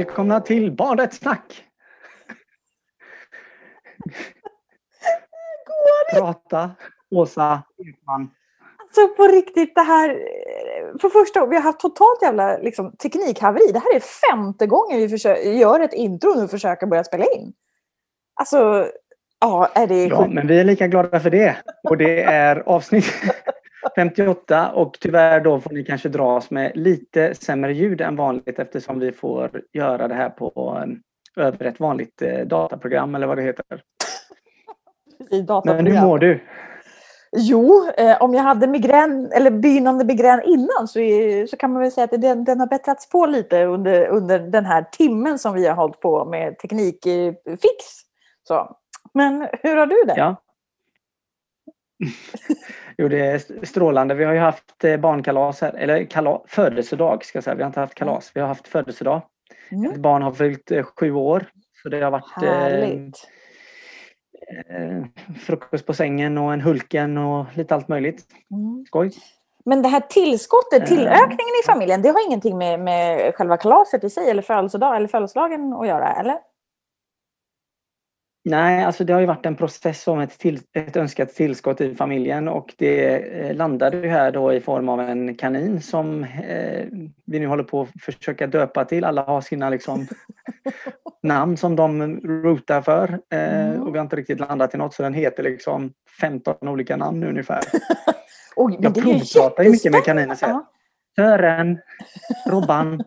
Välkomna till Badrättssnack! Prata, Åsa Ekman. Alltså på riktigt, det här... För första vi har haft totalt jävla liksom, teknikhaveri. Det här är femte gången vi försöker, gör ett intro nu och försöker börja spela in. Alltså, ja, är det Ja, men vi är lika glada för det. Och det är avsnitt 58 och tyvärr då får ni kanske dras med lite sämre ljud än vanligt eftersom vi får göra det här på eh, över ett vanligt eh, dataprogram eller vad det heter. Precis, Men hur mår du? Jo, eh, om jag hade migrän, eller begynnande migrän innan så, är, så kan man väl säga att den, den har bättrats på lite under, under den här timmen som vi har hållit på med teknikfix. Så. Men hur har du det? Ja. Jo, det är strålande. Vi har ju haft eh, barnkalas här, eller kala, födelsedag ska jag säga. Vi har inte haft kalas, vi har haft födelsedag. Mm. Ett barn har fyllt eh, sju år. Så det har varit eh, Härligt. eh, frukost på sängen och en Hulken och lite allt möjligt. Mm. Skoj. Men det här tillskottet, tillökningen i familjen, det har ingenting med, med själva kalaset i sig eller födelsedag eller födelsedagen att göra, eller? Nej, alltså det har ju varit en process om ett, till, ett önskat tillskott i familjen och det eh, landade ju här då i form av en kanin som eh, vi nu håller på att försöka döpa till. Alla har sina liksom, namn som de rotar för eh, Mm. och vi har inte riktigt landat i något så den heter liksom 15 olika namn ungefär. Oj, men Jag provpratar ju mycket med kaniner. Sören, Robban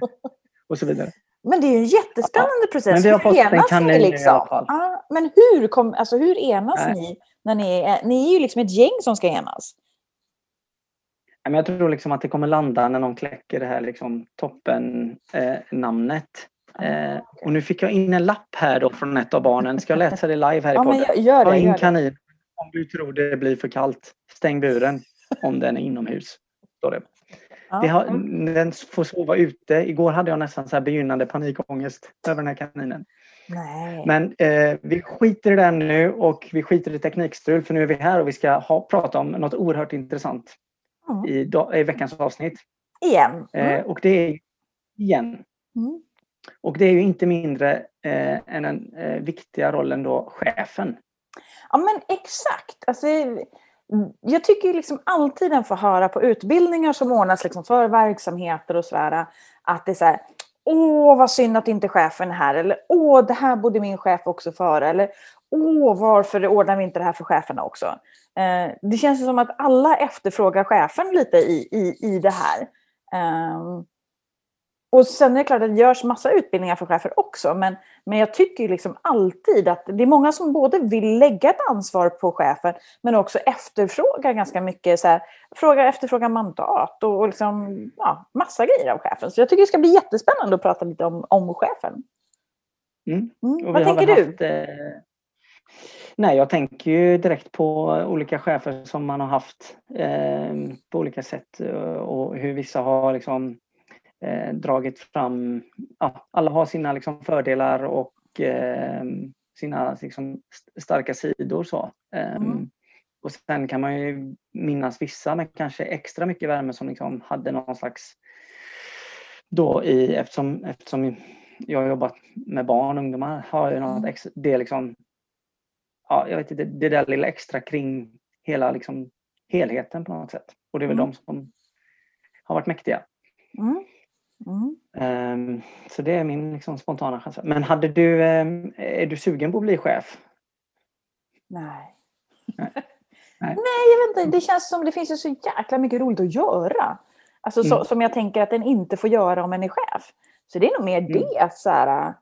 och så vidare. Men det är ju en jättespännande process. men vi har Hur fått en enas ni i liksom? alla fall. Ja, men hur, kom, alltså, hur enas Nej. ni? När ni, är, ni är ju liksom ett gäng som ska enas. Men Jag tror liksom att det kommer landa när någon kläcker det här liksom toppen eh, namnet. Eh, och nu fick jag in en lapp här då från ett av barnen. Ska jag läsa det live här i Ja, men gör, gör Ta det. in Gör det. kanin om du tror det blir för kallt. Stäng buren om den är inomhus. Står det. Ja. Det har, den får sova ute. Igår hade jag nästan så här begynnande panikångest över den här kaninen. Nej. Men eh, vi skiter i den nu och vi skiter i teknikstrul för nu är vi här och vi ska ha, prata om något oerhört intressant Mm. i, i veckans avsnitt. Igen. Eh, Mm. och det är igen. Mm. Och det är ju inte mindre eh, än den eh, viktiga rollen då chefen. Ja men exakt. Alltså, jag tycker liksom alltid den får höra på utbildningar som ordnas liksom för verksamheter och sådär. Att det är så här, åh vad synd att inte chefen är här. Eller åh det här borde min chef också få höra. Eller åh varför ordnar vi inte det här för cheferna också. Eh, det känns som att alla efterfrågar chefen lite i, i, i det här. Ehm, och sen är det klart att det görs massa utbildningar för chefer också, men, men jag tycker ju liksom alltid att det är många som både vill lägga ett ansvar på chefen, men också efterfrågar ganska mycket, så här, frågar, efterfrågar mandat och, och liksom, ja, massa grejer av chefen. Så jag tycker det ska bli jättespännande att prata lite om, om chefen. Mm. Mm. Vad tänker du? Haft, eh... Nej, jag tänker ju direkt på olika chefer som man har haft eh, på olika sätt eh, och hur vissa har liksom eh, dragit fram, ja, alla har sina liksom fördelar och eh, sina liksom, st- starka sidor. Så. Eh, Mm. Och sen kan man ju minnas vissa med kanske extra mycket värme som liksom hade någon slags då i, eftersom, eftersom jag har jobbat med barn och ungdomar har jag något extra, det liksom, ja, jag vet inte, det där lilla extra kring hela liksom helheten på något sätt. Och det är väl Mm. de som har varit mäktiga. Mm. Mm. Ehm, så det är min liksom spontana chans. Men hade du, ehm, är du sugen på att bli chef? Nej. Nej. Nej. Nej. jag vet inte. Det känns som det finns ju så jäkla mycket roligt att göra. Alltså så, Mm. som jag tänker att en inte får göra om en är chef. Så det är nog mer Mm. det att så här,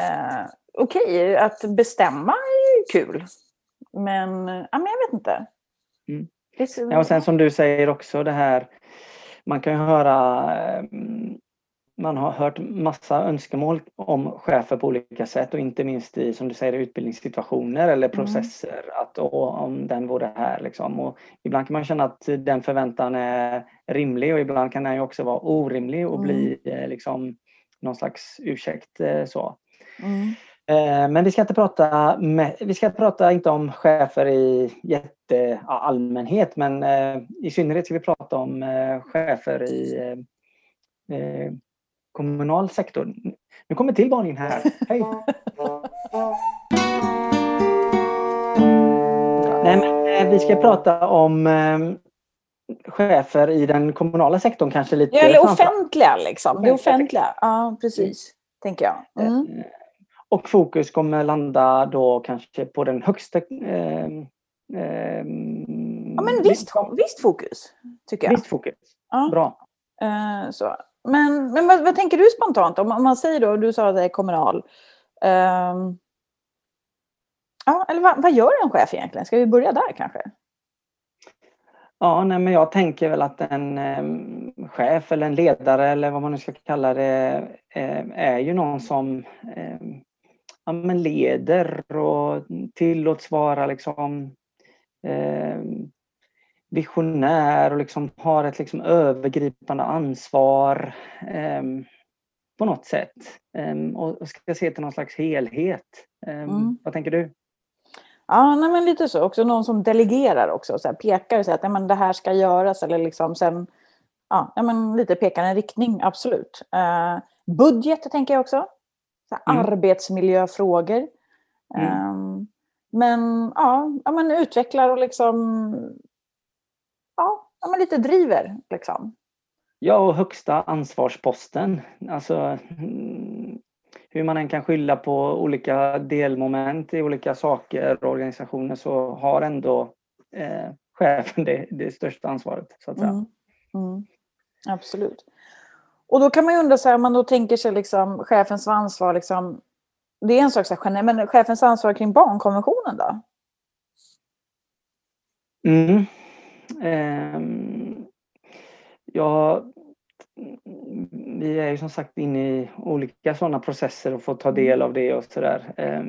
eh, okej, att bestämma är ju kul. Men, ja, men jag vet inte. Mm. Så, Ja, och sen som du säger också det här, man kan ju höra, ehm, man har hört massa önskemål om chefer på olika sätt och inte minst i, som du säger, utbildningssituationer eller Mm. processer. Att åh, om den vore här liksom. Och ibland kan man känna att den förväntan är rimlig och ibland kan den ju också vara orimlig och Mm. bli eh, liksom någon slags ursäkt. eh, Så. mm. Eh, Men vi ska inte prata, med, vi ska prata inte om chefer i jätte, ja, allmänhet men i synnerhet ska vi prata om chefer i eh, kommunal sektor. Nu kommer till barn in här. Hej! Nej, men, eh, vi ska prata om eh, chefer i den kommunala sektorn kanske lite. Ja, eller offentliga liksom. Det offentliga. Ja, precis. Tänker jag. Mm. Eh, och fokus kommer landa då kanske på den högsta... Eh, eh, ja, men visst, visst fokus, tycker jag. Visst fokus. Ja. Bra. Eh, så. Men, men vad, vad, tänker du spontant om, om man säger då, du sa att det är kommunal. Um, ja, eller vad, vad, gör en chef egentligen? Ska vi börja där kanske? Ja, nej, men jag tänker väl att en eh, chef eller en ledare eller vad man nu ska kalla det eh, är ju någon som eh, ja, men leder och tillåts vara liksom ehm, visionär och liksom har ett liksom övergripande ansvar eh, på något sätt. Eh, och ska se till någon slags helhet. Eh, mm. Vad tänker du? Ja, nej, men lite så. Också någon som delegerar också. Så här, pekar och säger att nej, men det här ska göras. Eller liksom sen, ja, nej, men lite pekar en riktning, absolut. Eh, budget tänker jag också. Så här, mm. Arbetsmiljöfrågor. Mm. Ehm, men ja, ja men utvecklar och liksom ja, men lite driver. Liksom. Ja, och högsta ansvarsposten. Alltså, mm, hur man än kan skylla på olika delmoment i olika saker och organisationer så har ändå eh, chefen det, det största ansvaret. Så att säga. Mm. Mm. Absolut. Och då kan man ju undra, så här, om man då tänker sig liksom, chefens ansvar, liksom, det är en sak, så här, men chefens ansvar kring barnkonventionen då? Mm. Eh, ja, vi är ju som sagt inne i olika sådana processer och får ta del av det och sådär. Eh,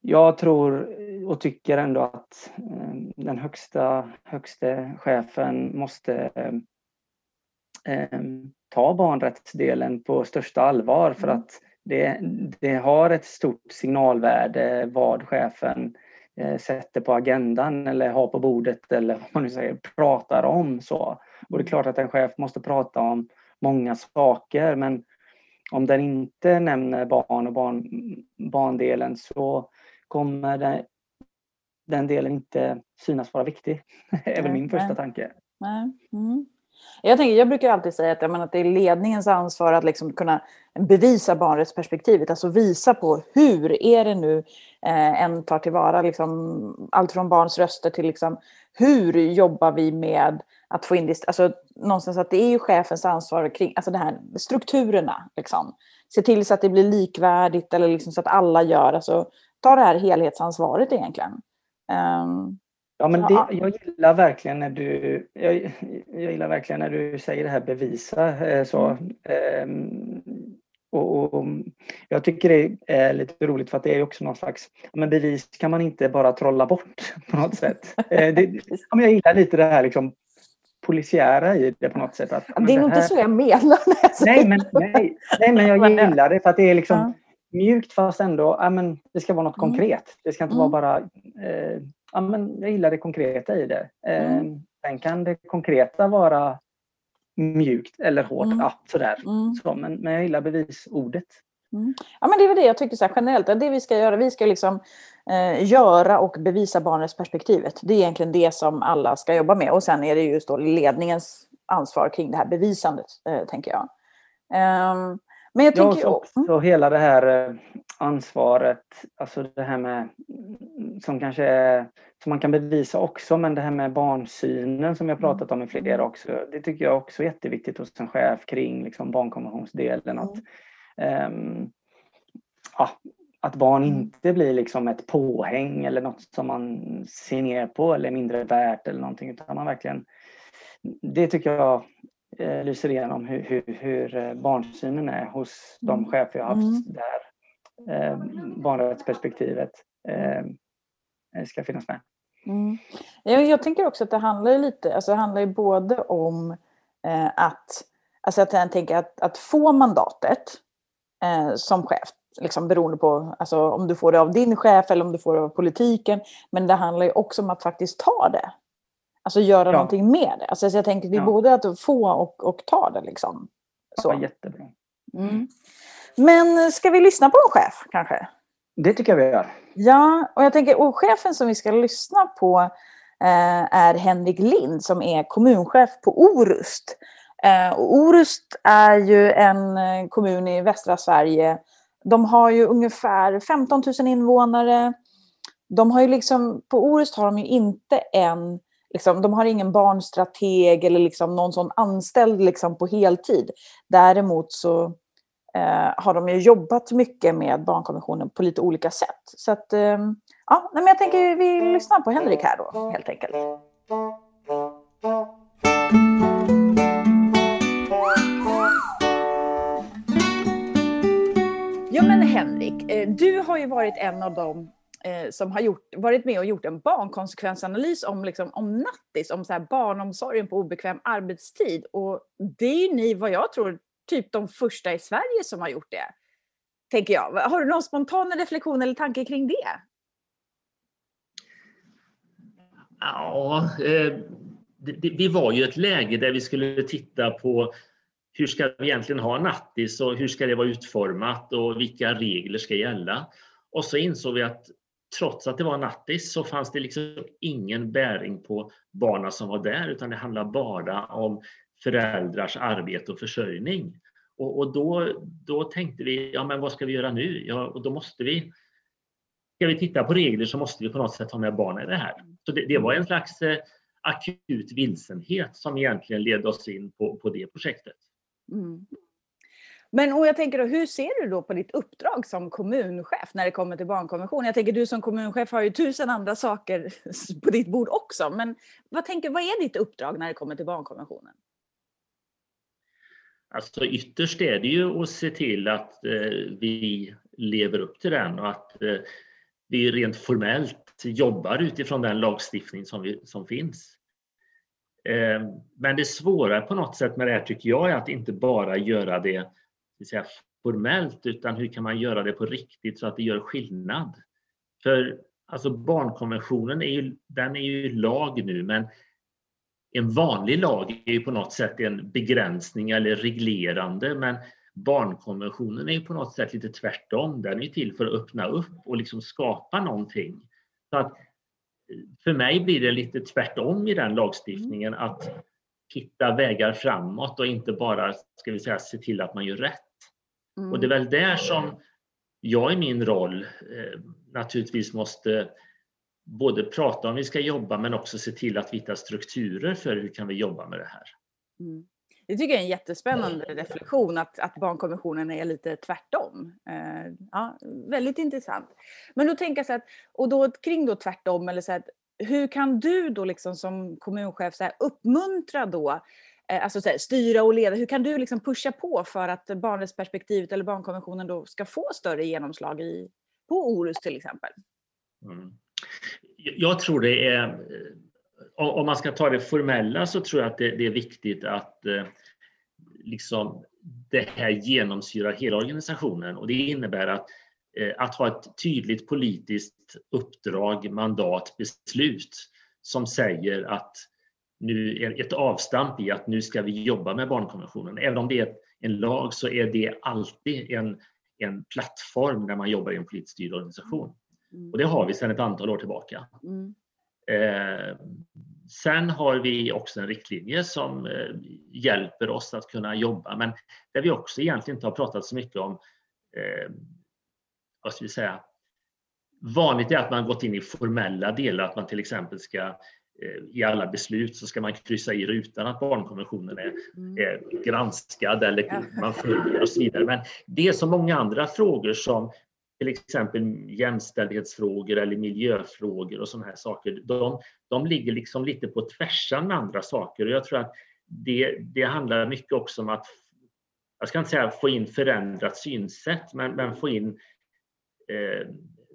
jag tror och tycker ändå att eh, den högsta, högste chefen måste ehm, ta barnrättsdelen på största allvar för mm. att det, det har ett stort signalvärde vad chefen sätter på agendan eller har på bordet eller vad man nu säger, pratar om. Så. Och det är klart att en chef måste prata om många saker men om den inte nämner barn och barn, barndelen så kommer det, den delen inte synas vara viktig. Det är väl min första tanke. Nej. Mm. Jag, tänker, jag brukar alltid säga att, jag menar, att det är ledningens ansvar att liksom kunna bevisa barnrättsperspektivet, alltså visa på hur är det nu eh, en tar tillvara liksom, allt från barns röster till liksom, hur jobbar vi med att få in det, alltså någonstans att det är ju chefens ansvar kring alltså det här strukturerna. Liksom. Se till så att det blir likvärdigt eller liksom så att alla gör, alltså ta det här helhetsansvaret egentligen. Um, Ja, men det, jag gillar verkligen när du, jag, jag gillar verkligen när du säger det här bevisa. Eh, så. Och, och, jag tycker det är lite roligt för att det är också någon slags, men bevis kan man inte bara trolla bort på något sätt. Eh, det, ja, jag gillar lite det här liksom polisiära i det på något sätt. Att, det är nog inte så jag menar. Nej men, nej, nej, men jag gillar det för att det är liksom ja. mjukt fast ändå, ja, men det ska vara något mm. konkret. Det ska inte mm. vara bara eh, ja, men jag gillar det konkreta i det. Eh, mm. Sen kan det konkreta vara mjukt eller hårt. Mm. Ja, sådär. Mm. Så, men, men jag gillar bevisordet. Mm. Ja, men det är väl det jag tycker så här, generellt, det vi ska göra, vi ska liksom eh, göra och bevisa barnets perspektivet. Det är egentligen det som alla ska jobba med och sen är det just då ledningens ansvar kring det här bevisandet, eh, tänker jag. Um, men jag tänker ja, också, också hela det här eh, ansvaret, alltså det här med som kanske är, som man kan bevisa också, men det här med barnsynen som jag pratat om i flera mm. också, det tycker jag också är jätteviktigt hos en chef kring liksom barnkonventionsdelen. Att, um, ja, att barn mm. inte blir liksom ett påhäng eller något som man ser ner på eller mindre värt eller någonting, utan man verkligen, det tycker jag eh, lyser igenom hur, hur, hur eh, barnsynen är hos de mm. chefer jag haft mm. där eh, barnrättsperspektivet eh, ska finnas med. Mm. Jag, jag, tänker också att det handlar lite, alltså det handlar ju både om eh, att, alltså att jag tänker att, att få mandatet eh, som chef, liksom beroende på alltså om du får det av din chef eller om du får det av politiken, men det handlar ju också om att faktiskt ta det. Alltså göra ja. någonting med det. Alltså jag tänker det är ja. både att få och, och ta det liksom. Så. Ja, jättebra. Mm. Men ska vi lyssna på en chef kanske? Det tycker jag vi gör. Ja, och jag tänker, och chefen som vi ska lyssna på eh, är Henrik Lind som är kommunchef på Orust. Eh, och Orust är ju en eh, kommun i västra Sverige. De har ju ungefär 15 000 invånare. De har ju liksom, på Orust har de ju inte en Liksom, de har ingen barnstrateg eller liksom någon sån anställd liksom på heltid. Däremot så eh, har de ju jobbat mycket med barnkonventionen på lite olika sätt. Så att, eh, ja, men jag tänker vi lyssnar på Henrik här då, helt enkelt. Ja men Henrik, eh, du har ju varit en av dem eh, som har gjort, varit med och gjort en barnkonsekvensanalys om, liksom, om nattis, om så här barnomsorgen på obekväm arbetstid. Och det är ju ni, vad jag tror, typ de första i Sverige som har gjort det. Tänker jag. Har du någon spontan reflektion eller tanke kring det? Ja, eh, det, det, vi var ju ett läge där vi skulle titta på hur ska vi egentligen ha nattis och hur ska det vara utformat och vilka regler ska gälla? Och så insåg vi att trots att det var nattis så fanns det liksom ingen bäring på barnen som var där utan det handlade bara om föräldrars arbete och försörjning. Och, och, då, då tänkte vi, ja men vad ska vi göra nu? Ja, och då måste vi, ska vi titta på regler så måste vi på något sätt ha med barnen i det här. Så det, det var en slags eh, akut vilsenhet som egentligen ledde oss in på, på det projektet. Mm. Men och jag tänker då, hur ser du då på ditt uppdrag som kommunchef när det kommer till barnkonvention? Jag tänker du som kommunchef har ju tusen andra saker på ditt bord också. Men vad, tänker, vad är ditt uppdrag när det kommer till barnkonventionen? Alltså ytterst är det ju att se till att eh, vi lever upp till den och att eh, vi rent formellt jobbar utifrån den lagstiftning som, vi, som finns. Eh, men det svåra på något sätt med det här tycker jag är att inte bara göra det säga, formellt utan hur kan man göra det på riktigt så att det gör skillnad? För alltså barnkonventionen är ju, den är ju lag nu men en vanlig lag är ju på något sätt en begränsning eller reglerande men barnkonventionen är ju på något sätt lite tvärtom. Den är ju till för att öppna upp och liksom skapa någonting. Så att för mig blir det lite tvärtom i den lagstiftningen att hitta vägar framåt och inte bara ska vi säga, se till att man gör rätt. Mm. Och det är väl där som jag i min roll eh, naturligtvis måste både prata om vi ska jobba men också se till att vi hittar strukturer för hur kan vi jobba med det här. Mm. Det tycker jag är en jättespännande reflektion att, att barnkonventionen är lite tvärtom. Eh, ja, väldigt intressant. Men då tänker jag så att, och då kring då tvärtom, eller så att, hur kan du då liksom som kommunchef så här, uppmuntra då Eh, alltså alltså här, styra och leda. Hur kan du liksom pusha på för att barnrättsperspektivet eller barnkonventionen då ska få större genomslag i, på Orust till exempel? Mm. Jag tror det är, eh, om man ska ta det formella så tror jag att det, det är viktigt att eh, liksom, det här genomsyrar hela organisationen och det innebär att att ha ett tydligt politiskt uppdrag, mandat, beslut som säger att nu är ett avstamp i att nu ska vi jobba med barnkonventionen. Även om det är en lag så är det alltid en, en plattform när man jobbar i en politiskt styrd organisation. Mm. Och det har vi sedan ett antal år tillbaka. Mm. Eh, sen har vi också en riktlinje som eh, hjälper oss att kunna jobba, men där vi också egentligen inte har pratat så mycket om, eh, vad ska vi säga, Vanligt är att man gått in i formella delar, att man till exempel ska i alla beslut så ska man kryssa i rutan att barnkonventionen är, mm. är granskad eller ja. man följer och så vidare. Men det är så många andra frågor som till exempel jämställdhetsfrågor eller miljöfrågor och sådana här saker. De, de ligger liksom lite på tvärsan med andra saker och jag tror att det, det handlar mycket också om att, jag ska inte säga få in förändrat synsätt, men, men få in eh,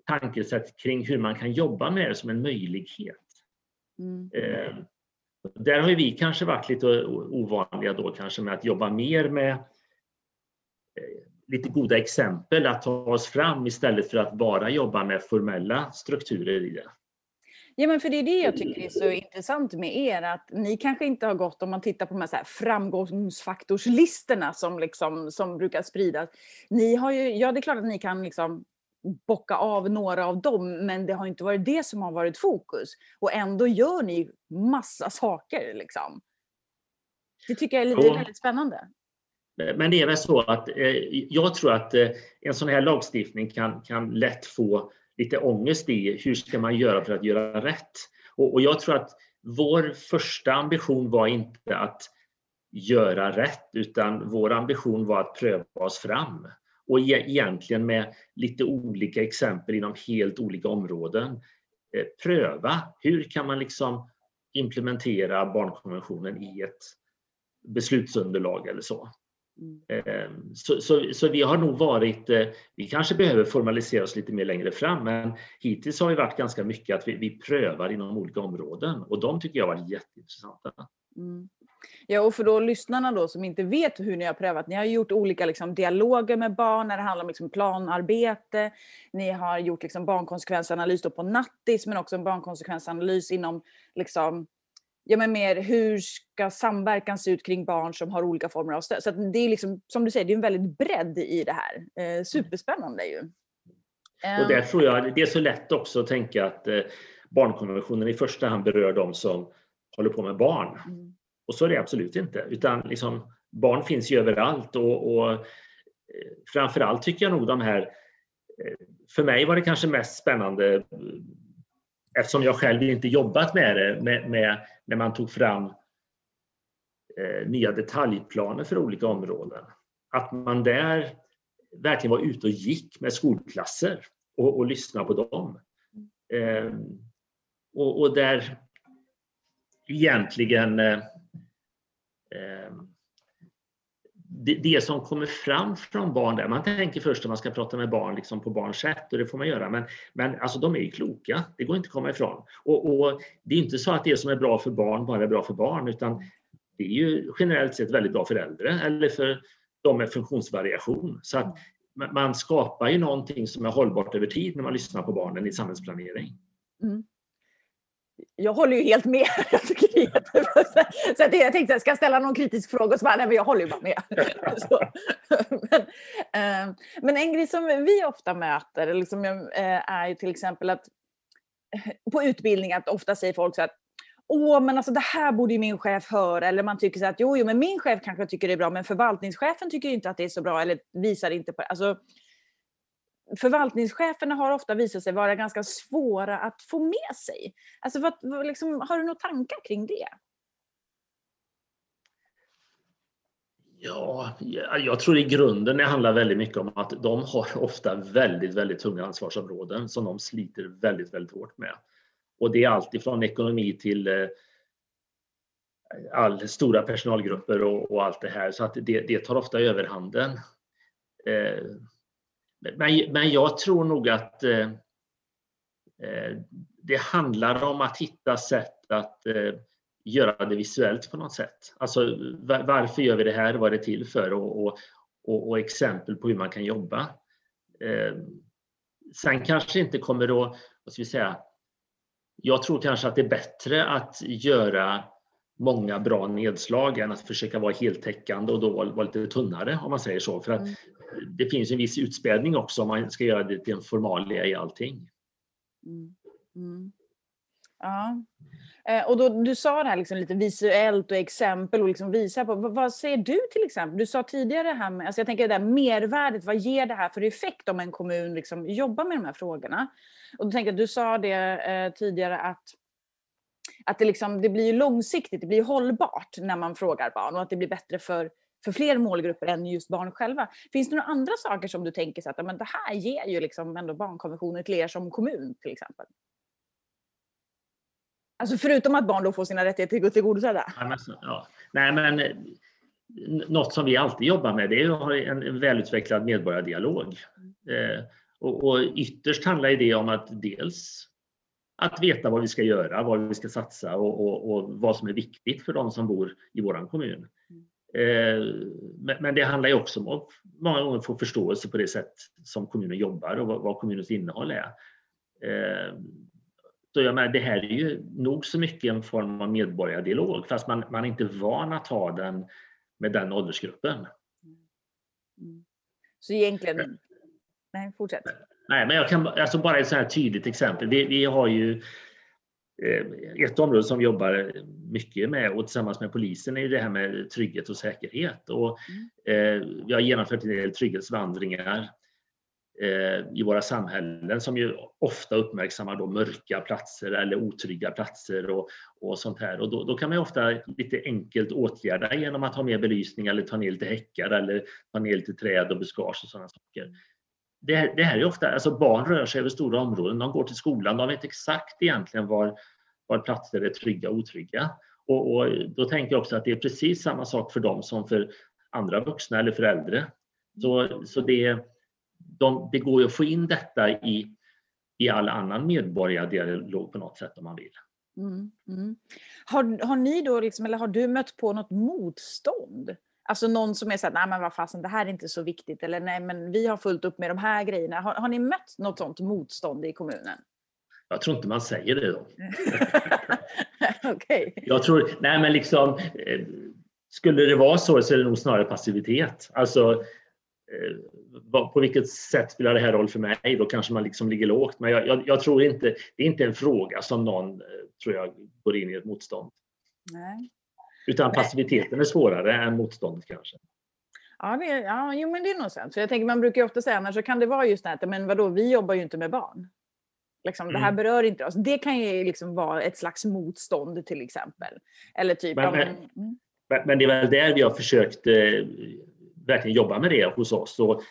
tankesätt kring hur man kan jobba med det som en möjlighet. Mm. Eh, där har vi kanske varit lite ovanliga då kanske med att jobba mer med eh, lite goda exempel att ta oss fram istället för att bara jobba med formella strukturer i det. Ja, men för det är det jag tycker är så intressant med er, att ni kanske inte har gått, om man tittar på de här, så här framgångsfaktorslistorna som, liksom, som brukar spridas. Ni har ju, ja, det är klart att ni kan liksom bocka av några av dem, men det har inte varit det som har varit fokus. Och ändå gör ni massa saker. Liksom. Det tycker jag är lite, väldigt spännande. Men det är väl så att eh, jag tror att eh, en sån här lagstiftning kan, kan lätt få lite ångest i hur ska man göra för att göra rätt? Och, och jag tror att vår första ambition var inte att göra rätt utan vår ambition var att pröva oss fram. Och e egentligen med lite olika exempel inom helt olika områden. Eh, pröva, hur kan man liksom implementera barnkonventionen i ett beslutsunderlag eller så. Mm. Så, så, så, vi har nog varit, eh, vi kanske behöver formalisera oss lite mer längre fram, men hittills har vi varit ganska mycket att vi, vi prövar inom olika områden och de tycker jag har varit jätteintressanta. Mm. Ja, och för då lyssnarna då som inte vet hur ni har prövat, ni har gjort olika liksom, dialoger med barn när det handlar om liksom, planarbete, ni har gjort liksom, barnkonsekvensanalys på nattis, men också en barnkonsekvensanalys inom liksom, ja, men mer hur ska samverkan se ut kring barn som har olika former av stöd. Så det är liksom, som du säger, det är en väldigt bredd i det här. Eh, superspännande ju. Och där tror jag det är så lätt också att tänka att eh, barnkonventionen i första hand berör de som håller på med barn. Mm. Och så är det absolut inte, utan liksom, barn finns ju överallt och, och eh, framförallt tycker jag nog de här eh, för mig var det kanske mest spännande eftersom jag själv inte jobbat med det, med, med när man tog fram eh, nya detaljplaner för olika områden. Att man där verkligen var ute och gick med skolklasser och, och lyssnade på dem. Eh, och, och, där egentligen eh, eh, det, det, som kommer fram från barn där, man tänker först att man ska prata med barn liksom på barns sätt och det får man göra, men, men alltså de är ju kloka, det går inte att komma ifrån. Och, och det är inte så att det som är bra för barn bara är bra för barn, utan det är ju generellt sett väldigt bra för äldre eller för de med funktionsvariation. Så att man skapar ju någonting som är hållbart över tid när man lyssnar på barnen i samhällsplanering. Mm jag håller ju helt med. Jag så att jag tänkte, ska jag ställa någon kritisk fråga? Och så bara, nej, men jag håller ju bara med. men, eh, men, en grej som vi ofta möter liksom, eh, är ju till exempel att eh, på utbildning att ofta säger folk så att Åh, men alltså det här borde ju min chef höra. Eller man tycker så att jo, jo, men min chef kanske tycker det är bra, men förvaltningschefen tycker inte att det är så bra eller visar inte på det. Alltså, förvaltningscheferna har ofta visat sig vara ganska svåra att få med sig. Alltså vad, liksom, har du några tankar kring det? Ja, jag tror i grunden det handlar väldigt mycket om att de har ofta väldigt, väldigt tunga ansvarsområden som de sliter väldigt, väldigt hårt med. Och det är allt ifrån ekonomi till eh, all stora personalgrupper och, och allt det här. Så att det, det tar ofta överhanden. Eh, men, men jag tror nog att eh, eh, det handlar om att hitta sätt att eh, göra det visuellt på något sätt. Alltså varför gör vi det här? Vad är det till för? Och, och, och, och exempel på hur man kan jobba. Eh, sen kanske inte kommer att, vad ska vi säga, jag tror kanske att det är bättre att göra många bra nedslag än att försöka vara heltäckande och då vara lite tunnare om man säger så. För att mm. det finns en viss utspädning också om man ska göra det till en formalia i allting. Mm. Mm. Ja. Eh, och då, du sa det här liksom lite visuellt och exempel och liksom visa på. Vad, vad säger du till exempel? Du sa tidigare det här med, alltså jag tänker det där mervärdet, vad ger det här för effekt om en kommun liksom jobbar med de här frågorna? Och då tänker jag, du sa det eh, tidigare att att det, liksom, det blir långsiktigt, det blir hållbart när man frågar barn och att det blir bättre för, för fler målgrupper än just barn själva. Finns det några andra saker som du tänker så att men det här ger ju liksom ändå barnkonventionen till er som kommun till exempel? Alltså förutom att barn då får sina rättigheter tillgodosedda? Ja, men, ja. Nej, men eh, något som vi alltid jobbar med det är att ha en, en välutvecklad medborgardialog. Mm. Eh, och, och ytterst handlar det om att dels att veta vad vi ska göra, vad vi ska satsa och, och, och vad som är viktigt för de som bor i vår kommun. Eh, men det handlar ju också om att många gånger få förståelse på det sätt som kommunen jobbar och vad kommunens innehåll är. Eh, Så jag menar, det här är ju nog så mycket en form av medborgardialog fast man, man är inte van att ha den med den åldersgruppen. Mm. Så egentligen... Nej, fortsätt. Nej, men jag kan alltså bara ett så här tydligt exempel. Vi, vi har ju eh, ett område som vi jobbar mycket med och tillsammans med polisen är det här med trygghet och säkerhet. Och, mm. eh, vi har genomfört en del trygghetsvandringar eh, i våra samhällen som ju ofta uppmärksammar då mörka platser eller otrygga platser och, och sånt här. Och då, då, kan man ofta lite enkelt åtgärda genom att ha mer belysning eller ta ner lite häckar eller ta ner lite träd och buskage och sådana saker det, det här är ofta, alltså barn rör sig över stora områden, de går till skolan, de vet exakt egentligen var, var platser är trygga och otrygga. Och, och, då tänker jag också att det är precis samma sak för dem som för andra vuxna eller för äldre. Så, så det, de, det går ju att få in detta i, i all annan medborgardialog på något sätt om man vill. Mm, mm. Har, har ni då, liksom, eller har du mött på något motstånd Alltså någon som är så här, nej men vad fasen, det här är inte så viktigt. Eller nej men vi har fullt upp med de här grejerna. Har, har ni mött något sånt motstånd i kommunen? Jag tror inte man säger det då. Okej. Okay. Jag tror, nej men liksom, eh, skulle det vara så så är det nog snarare passivitet. Alltså, eh, på vilket sätt spelar det här roll för mig? Då kanske man liksom ligger lågt. Men jag, jag, jag tror inte, det är inte en fråga som någon, eh, tror jag, går in i ett motstånd. Nej. Utan passiviteten är svårare än motståndet kanske. Ja, det, ja jo, men det är nog sant. För jag tänker, man brukar ju ofta säga annars så kan det vara just det här, men vadå, vi jobbar ju inte med barn. Liksom, mm. Det här mm. berör inte oss. Det kan ju liksom vara ett slags motstånd till exempel. Eller typ, men, men, mm. men det är väl där vi har försökt eh, verkligen jobba med det hos oss. Och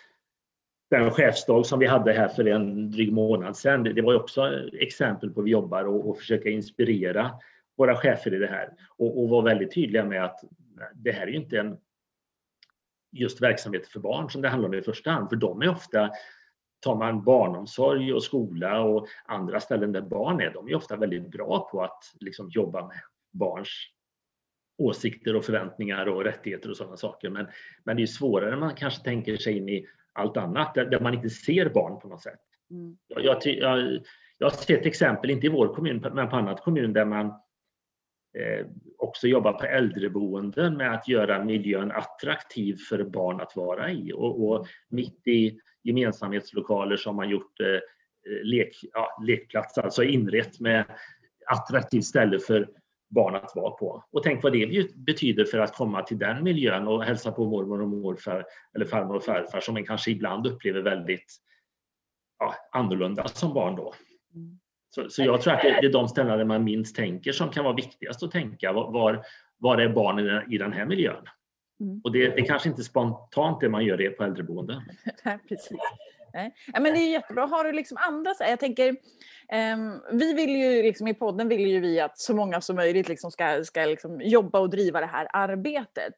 den chefsdag som vi hade här för en dryg månad sedan, det, det var också exempel på hur vi jobbar och, och försöka inspirera våra chefer i det här och, och var väldigt tydliga med att det här är ju inte en just verksamhet för barn som det handlar om i första hand, för de är ofta Tar man barnomsorg och skola och andra ställen där barn är, de är ofta väldigt bra på att liksom jobba med barns åsikter och förväntningar och rättigheter och sådana saker. Men, men det är svårare än man kanske tänker sig in i allt annat där, där man inte ser barn på något sätt. Mm. Jag, jag, jag, jag har sett exempel, inte i vår kommun, men på annat kommun där man Eh, också jobba på äldreboenden med att göra miljön attraktiv för barn att vara i. Och, och mitt i gemensamhetslokaler som man gjort eh, eh, lek, ja, lekplats, alltså inrett med attraktivt ställe för barn att vara på. Och tänk vad det betyder för att komma till den miljön och hälsa på mormor och morfar eller farmor och farfar som man kanske ibland upplever väldigt ja, annorlunda som barn då. Mm. Så, så jag tror att det, det, är de ställen där man minst tänker som kan vara viktigast att tänka. Var, var är barnen i den här miljön? Mm. Och det, det kanske inte spontant det man gör det på äldreboenden. Nej, precis. Nej. Ja, men det är jättebra. Har du liksom andra, jag tänker, um, vi vill ju liksom, i podden vill ju vi att så många som möjligt liksom ska, ska liksom jobba och driva det här arbetet.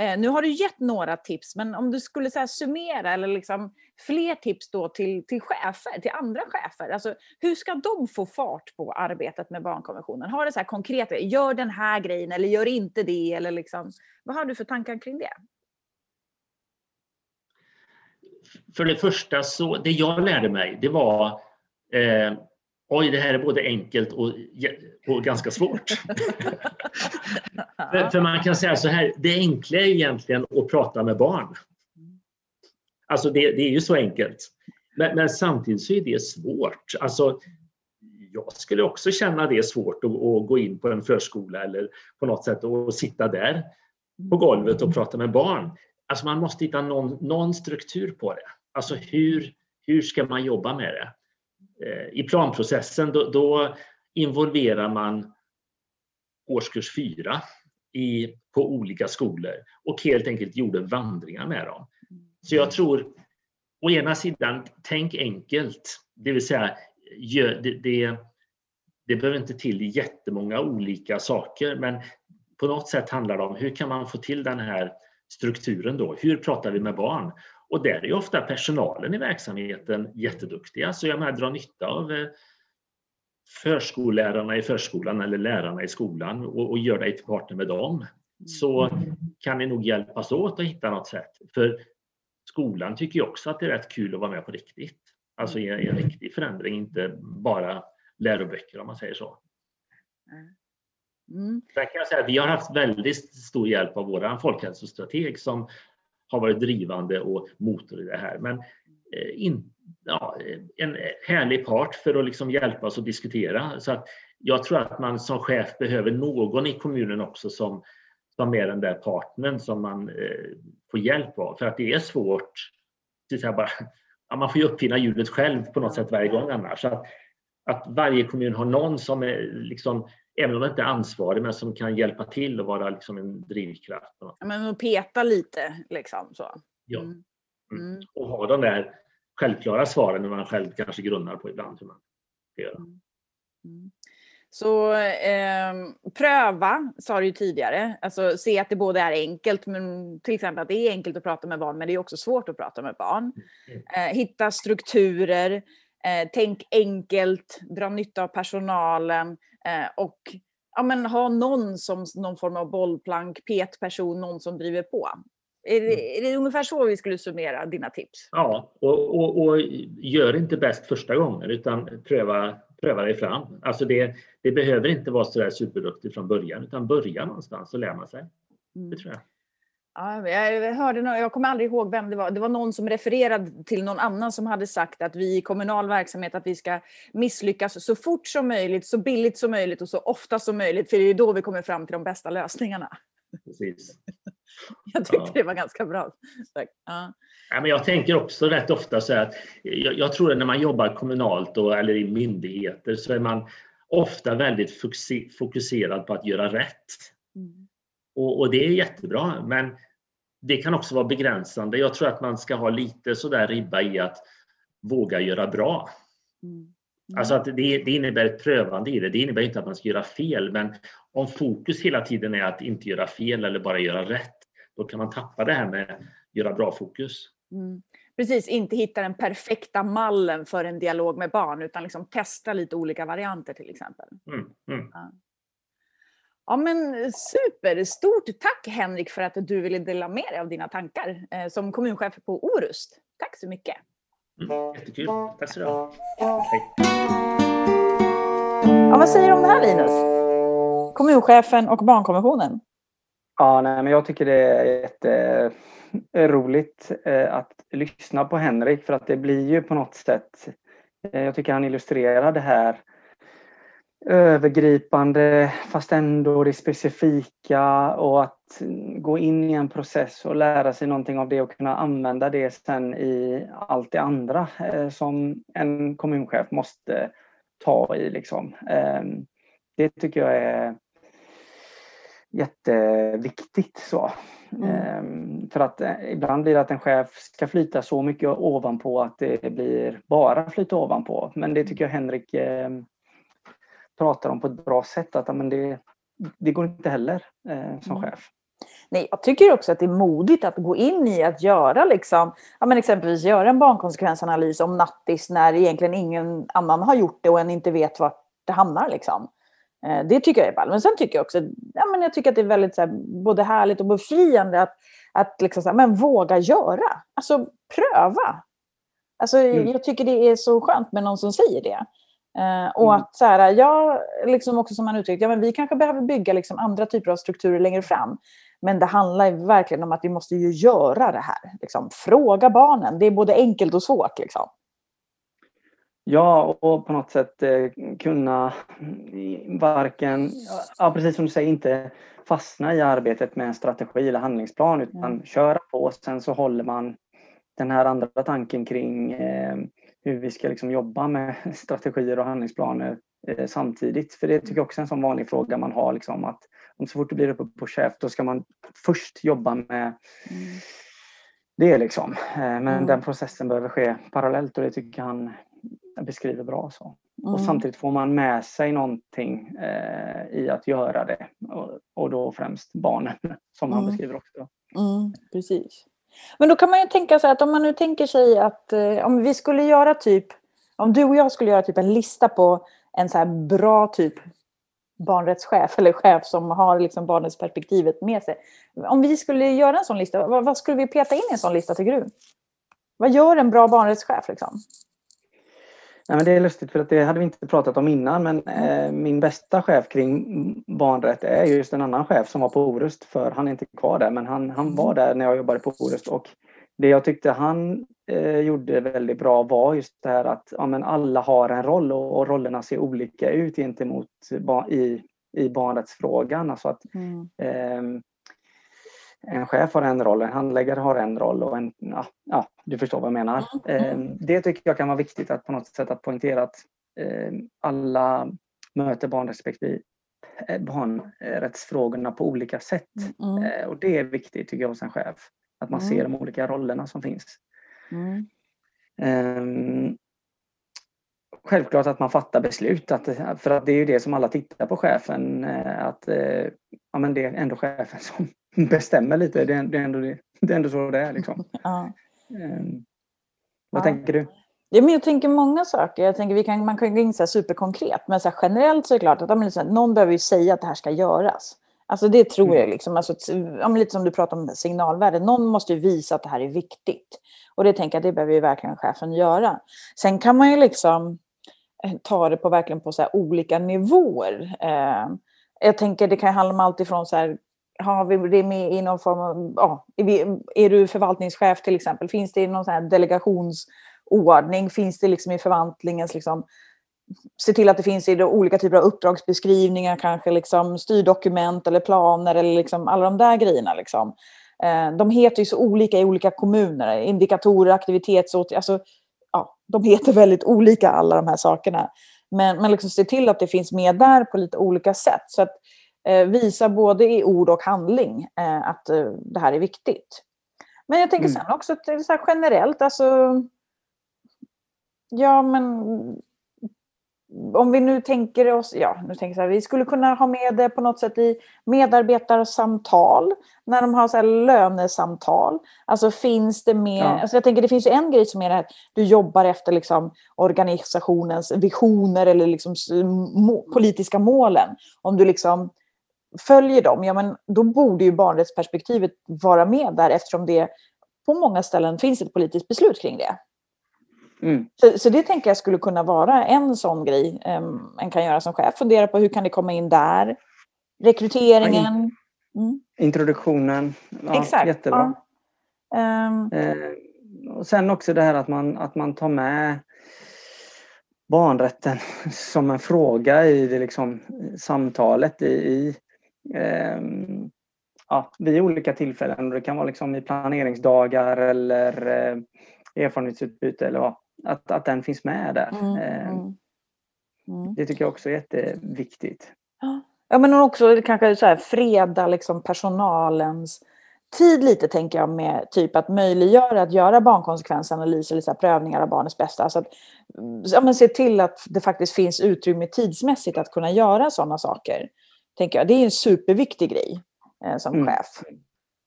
Uh, nu har du gett några tips, men om du skulle så summera eller liksom, fler tips då till, till chefer, till andra chefer. Alltså, hur ska de få fart på arbetet med barnkonventionen? Har du så här konkreta, gör den här grejen eller gör inte det? Eller liksom, vad har du för tankar kring det? För det första, så, det jag lärde mig, det var eh, Oj, det här är både enkelt och, och ganska svårt. för, för, man kan säga så här, det enkla är egentligen att prata med barn. Alltså det, det är ju så enkelt. Men, men, samtidigt så är det svårt. Alltså, jag skulle också känna det svårt att, att, gå in på en förskola eller på något sätt och sitta där på golvet och prata med barn. Alltså man måste hitta någon, någon struktur på det. Alltså hur, hur ska man jobba med det? Eh, I planprocessen då, då involverar man årskurs fyra i, på olika skolor och helt enkelt gjorde vandringar med dem. Så jag tror, å ena sidan, tänk enkelt. Det vill säga, det, det, det behöver inte till jättemånga olika saker, men på något sätt handlar det om hur kan man få till den här strukturen då? Hur pratar vi med barn? Och där är ofta personalen i verksamheten jätteduktiga, så jag menar, dra nytta av eh, förskollärarna i förskolan eller lärarna i skolan och, och gör dig till partner med dem. Så kan ni nog hjälpas åt att hitta något sätt. För skolan tycker ju också att det är rätt kul att vara med på riktigt. Alltså i en riktig förändring, inte bara läroböcker om man säger så. Mm. Sen kan jag säga att vi har haft väldigt stor hjälp av vår folkhälsostrateg som har varit drivande och motor i det här. Men eh, in, ja, en härlig part för att liksom hjälpa oss att diskutera. Så att jag tror att man som chef behöver någon i kommunen också som, som är den där partnern som man eh, får hjälp av. För att det är svårt. Det bara, man får ju uppfinna hjulet själv på något sätt varje gång annars. Så att, att varje kommun har någon som är liksom även om man inte är ansvarig, men som kan hjälpa till och vara liksom en drivkraft. Men att peta lite liksom så. Ja. Mm. Mm. Mm. Och ha de där självklara svaren när man själv kanske grunnar på ibland hur man ska göra. Mm. Så eh, pröva, sa du ju tidigare. Alltså se att det både är enkelt, men till exempel att det är enkelt att prata med barn, men det är också svårt att prata med barn. Mm. Eh, hitta strukturer, eh, tänk enkelt, dra nytta av personalen eh, och ja, men ha någon som någon form av bollplank, petperson, någon som driver på. Är det, är det ungefär så vi skulle summera dina tips? Ja, och, och, och gör inte bäst första gången utan pröva, pröva dig fram. Alltså det, det behöver inte vara så där superduktigt från början utan börja någonstans och lär man sig. Det tror jag. Ja, jag, hörde, jag kommer aldrig ihåg vem det var. Det var någon som refererade till någon annan som hade sagt att vi i kommunal verksamhet att vi ska misslyckas så fort som möjligt, så billigt som möjligt och så ofta som möjligt. För det är då vi kommer fram till de bästa lösningarna. Precis. Jag tyckte Ja. det var ganska bra. sagt. Ja. Ja, men jag tänker också rätt ofta så att jag, jag tror att när man jobbar kommunalt och, eller i myndigheter så är man ofta väldigt fokuserad på att göra rätt. Mm. Och, och det är jättebra, men det kan också vara begränsande. Jag tror att man ska ha lite sådär ribba i att våga göra bra. Mm. Alltså att det, det innebär ett prövande i det. Det innebär inte att man ska göra fel, men om fokus hela tiden är att inte göra fel eller bara göra rätt, då kan man tappa det här med göra bra fokus. Mm. Precis, inte hitta den perfekta mallen för en dialog med barn utan liksom testa lite olika varianter till exempel. Mm, mm. Ja men super! Stort tack Henrik för att du ville dela med dig av dina tankar eh, som kommunchef på Orust. Tack så mycket! Mm, jättekul. Tack så du ha. Hej. Ja, vad säger du om det här Linus? Kommunchefen och barnkonventionen. Ja, nej, men jag tycker det är jätteroligt eh, att lyssna på Henrik för att det blir ju på något sätt, eh, jag tycker han illustrerar det här övergripande fast ändå det specifika och att gå in i en process och lära sig någonting av det och kunna använda det sen i allt det andra eh, som en kommunchef måste ta i. Liksom. Eh, Det tycker jag är jätteviktigt. Så. Mm. Ehm, För att eh, ibland blir det att en chef ska flyta så mycket ovanpå att det blir bara flyta ovanpå. Men det tycker jag Henrik eh, pratar om på ett bra sätt. Att men det, det går inte heller eh, som Mm. chef. Nej, jag tycker också att det är modigt att gå in i att göra liksom, ja, men exempelvis göra en barnkonsekvensanalys om nattis när egentligen ingen annan har gjort det och en inte vet vart det hamnar. Liksom. Eh, Det tycker jag är ball. Men sen tycker jag också ja, men jag tycker att det är väldigt så här, både härligt och befriande att, att liksom, så här, men våga göra. Alltså pröva. Alltså, Mm. Jag tycker det är så skönt med någon som säger det. Eh, och Mm. att så här, jag, liksom också som man uttryckte, ja, men vi kanske behöver bygga liksom andra typer av strukturer längre fram. Men det handlar verkligen om att vi måste ju göra det här. Liksom. Fråga barnen. Det är både enkelt och svårt. Liksom. Ja, och på något sätt eh, kunna varken, ja, precis som du säger, inte fastna i arbetet med en strategi eller handlingsplan utan Mm. köra på. Sen så håller man den här andra tanken kring eh, hur vi ska liksom jobba med strategier och handlingsplaner eh, samtidigt. För det tycker jag också är en sån vanlig fråga man har. Liksom, att om så fort du blir uppe på chef då ska man först jobba med det. Liksom. Eh, men Mm. den processen behöver ske parallellt och det tycker jag han beskriver bra. Så. Och Mm. samtidigt får man med sig någonting eh, i att göra det. Och, och då främst barnen som han Mm. beskriver också. Mm, precis. Men då kan man ju tänka sig att om man nu tänker sig att eh, om vi skulle göra typ, om du och jag skulle göra typ en lista på en så här bra typ barnrättschef eller chef som har liksom barnets perspektivet med sig. Om vi skulle göra en sån lista, vad, vad skulle vi peta in i en sån lista tycker du? Vad gör en bra barnrättschef liksom? Nej, men det är lustigt för att det hade vi inte pratat om innan men eh, min bästa chef kring barnrätt är just en annan chef som var på Orust för han är inte kvar där men han, han var där när jag jobbade på Orust och det jag tyckte han eh, gjorde väldigt bra var just det här att ja, men alla har en roll och, och rollerna ser olika ut gentemot ba, i, i barnrättsfrågan. Alltså att, mm. eh, en chef har en roll, en handläggare har en roll och en, ja, ja du förstår vad jag menar. Mm. Eh, det tycker jag kan vara viktigt att på något sätt att poängtera att eh, alla möter barnrättsperspektiv eh, barnrättsfrågorna på olika sätt. Mm. Eh, och det är viktigt tycker jag hos en chef. Att man mm. ser de olika rollerna som finns. Mm. Um, självklart att man fattar beslut. Att, för att det är ju det som alla tittar på chefen. Eh, att eh, ja, men det är ändå chefen som bestämmer lite. Det är, det är, ändå, det, det är ändå så det är. Liksom. Ja. Um, vad ja. tänker du? Ja, men jag tänker många saker. Jag tänker vi kan, man kan gå in så superkonkret. Men så generellt så är det klart att liksom, någon behöver ju säga att det här ska göras. Alltså det tror mm. jag. Liksom. Alltså, lite som du pratar om signalvärde. Någon måste ju visa att det här är viktigt. Och det tänker jag det behöver ju verkligen chefen göra. Sen kan man ju liksom eh, ta det på verkligen på så olika nivåer. Eh, jag tänker det kan handla om allt ifrån så här, har vi det med i någon form av, ja, är, vi, är du förvaltningschef till exempel, finns det i någon sån här delegationsordning, finns det liksom i förvaltningens liksom, se till att det finns i olika typer av uppdragsbeskrivningar, kanske liksom styrdokument eller planer eller liksom alla de där grejerna. Liksom. Eh, de heter ju så olika i olika kommuner, indikatorer, aktivitetsåtgärder, alltså, ja, de heter väldigt olika alla de här sakerna. Men, men liksom se till att det finns med där på lite olika sätt. Så att eh, visa både i ord och handling eh, att eh, det här är viktigt. Men jag tänker mm. sen också så generellt, alltså Ja, men om vi nu tänker oss, ja, nu tänker jag så här, vi skulle kunna ha med det på något sätt i medarbetarsamtal, när de har så lönesamtal. Alltså finns det med, ja. alltså jag tänker det finns en grej som är det här, du jobbar efter liksom organisationens visioner eller liksom politiska målen. Om du liksom följer dem, ja men då borde ju barnrättsperspektivet vara med där eftersom det på många ställen finns ett politiskt beslut kring det. Mm. Så, så, det tänker jag skulle kunna vara en sån grej um, en kan göra som chef. Fundera på hur kan det komma in där? Rekryteringen. Mm. Introduktionen. Ja, Exakt. Jättebra. Ja. Um, eh, och sen också det här att man, att man tar med barnrätten som en fråga i det liksom, samtalet i, i ja, vid olika tillfällen. Det kan vara liksom i planeringsdagar eller eh, erfarenhetsutbyte eller vad att, att den finns med där. Mm, mm, mm. Det tycker jag också är jätteviktigt. Ja, men också kanske så här, freda liksom personalens tid lite, tänker jag, med typ att möjliggöra att göra barnkonsekvensanalyser eller så här, prövningar av barnets bästa. Så att, ja, men se till att det faktiskt finns utrymme tidsmässigt att kunna göra sådana saker. Tänker jag. Det är en superviktig grej eh, som mm. chef.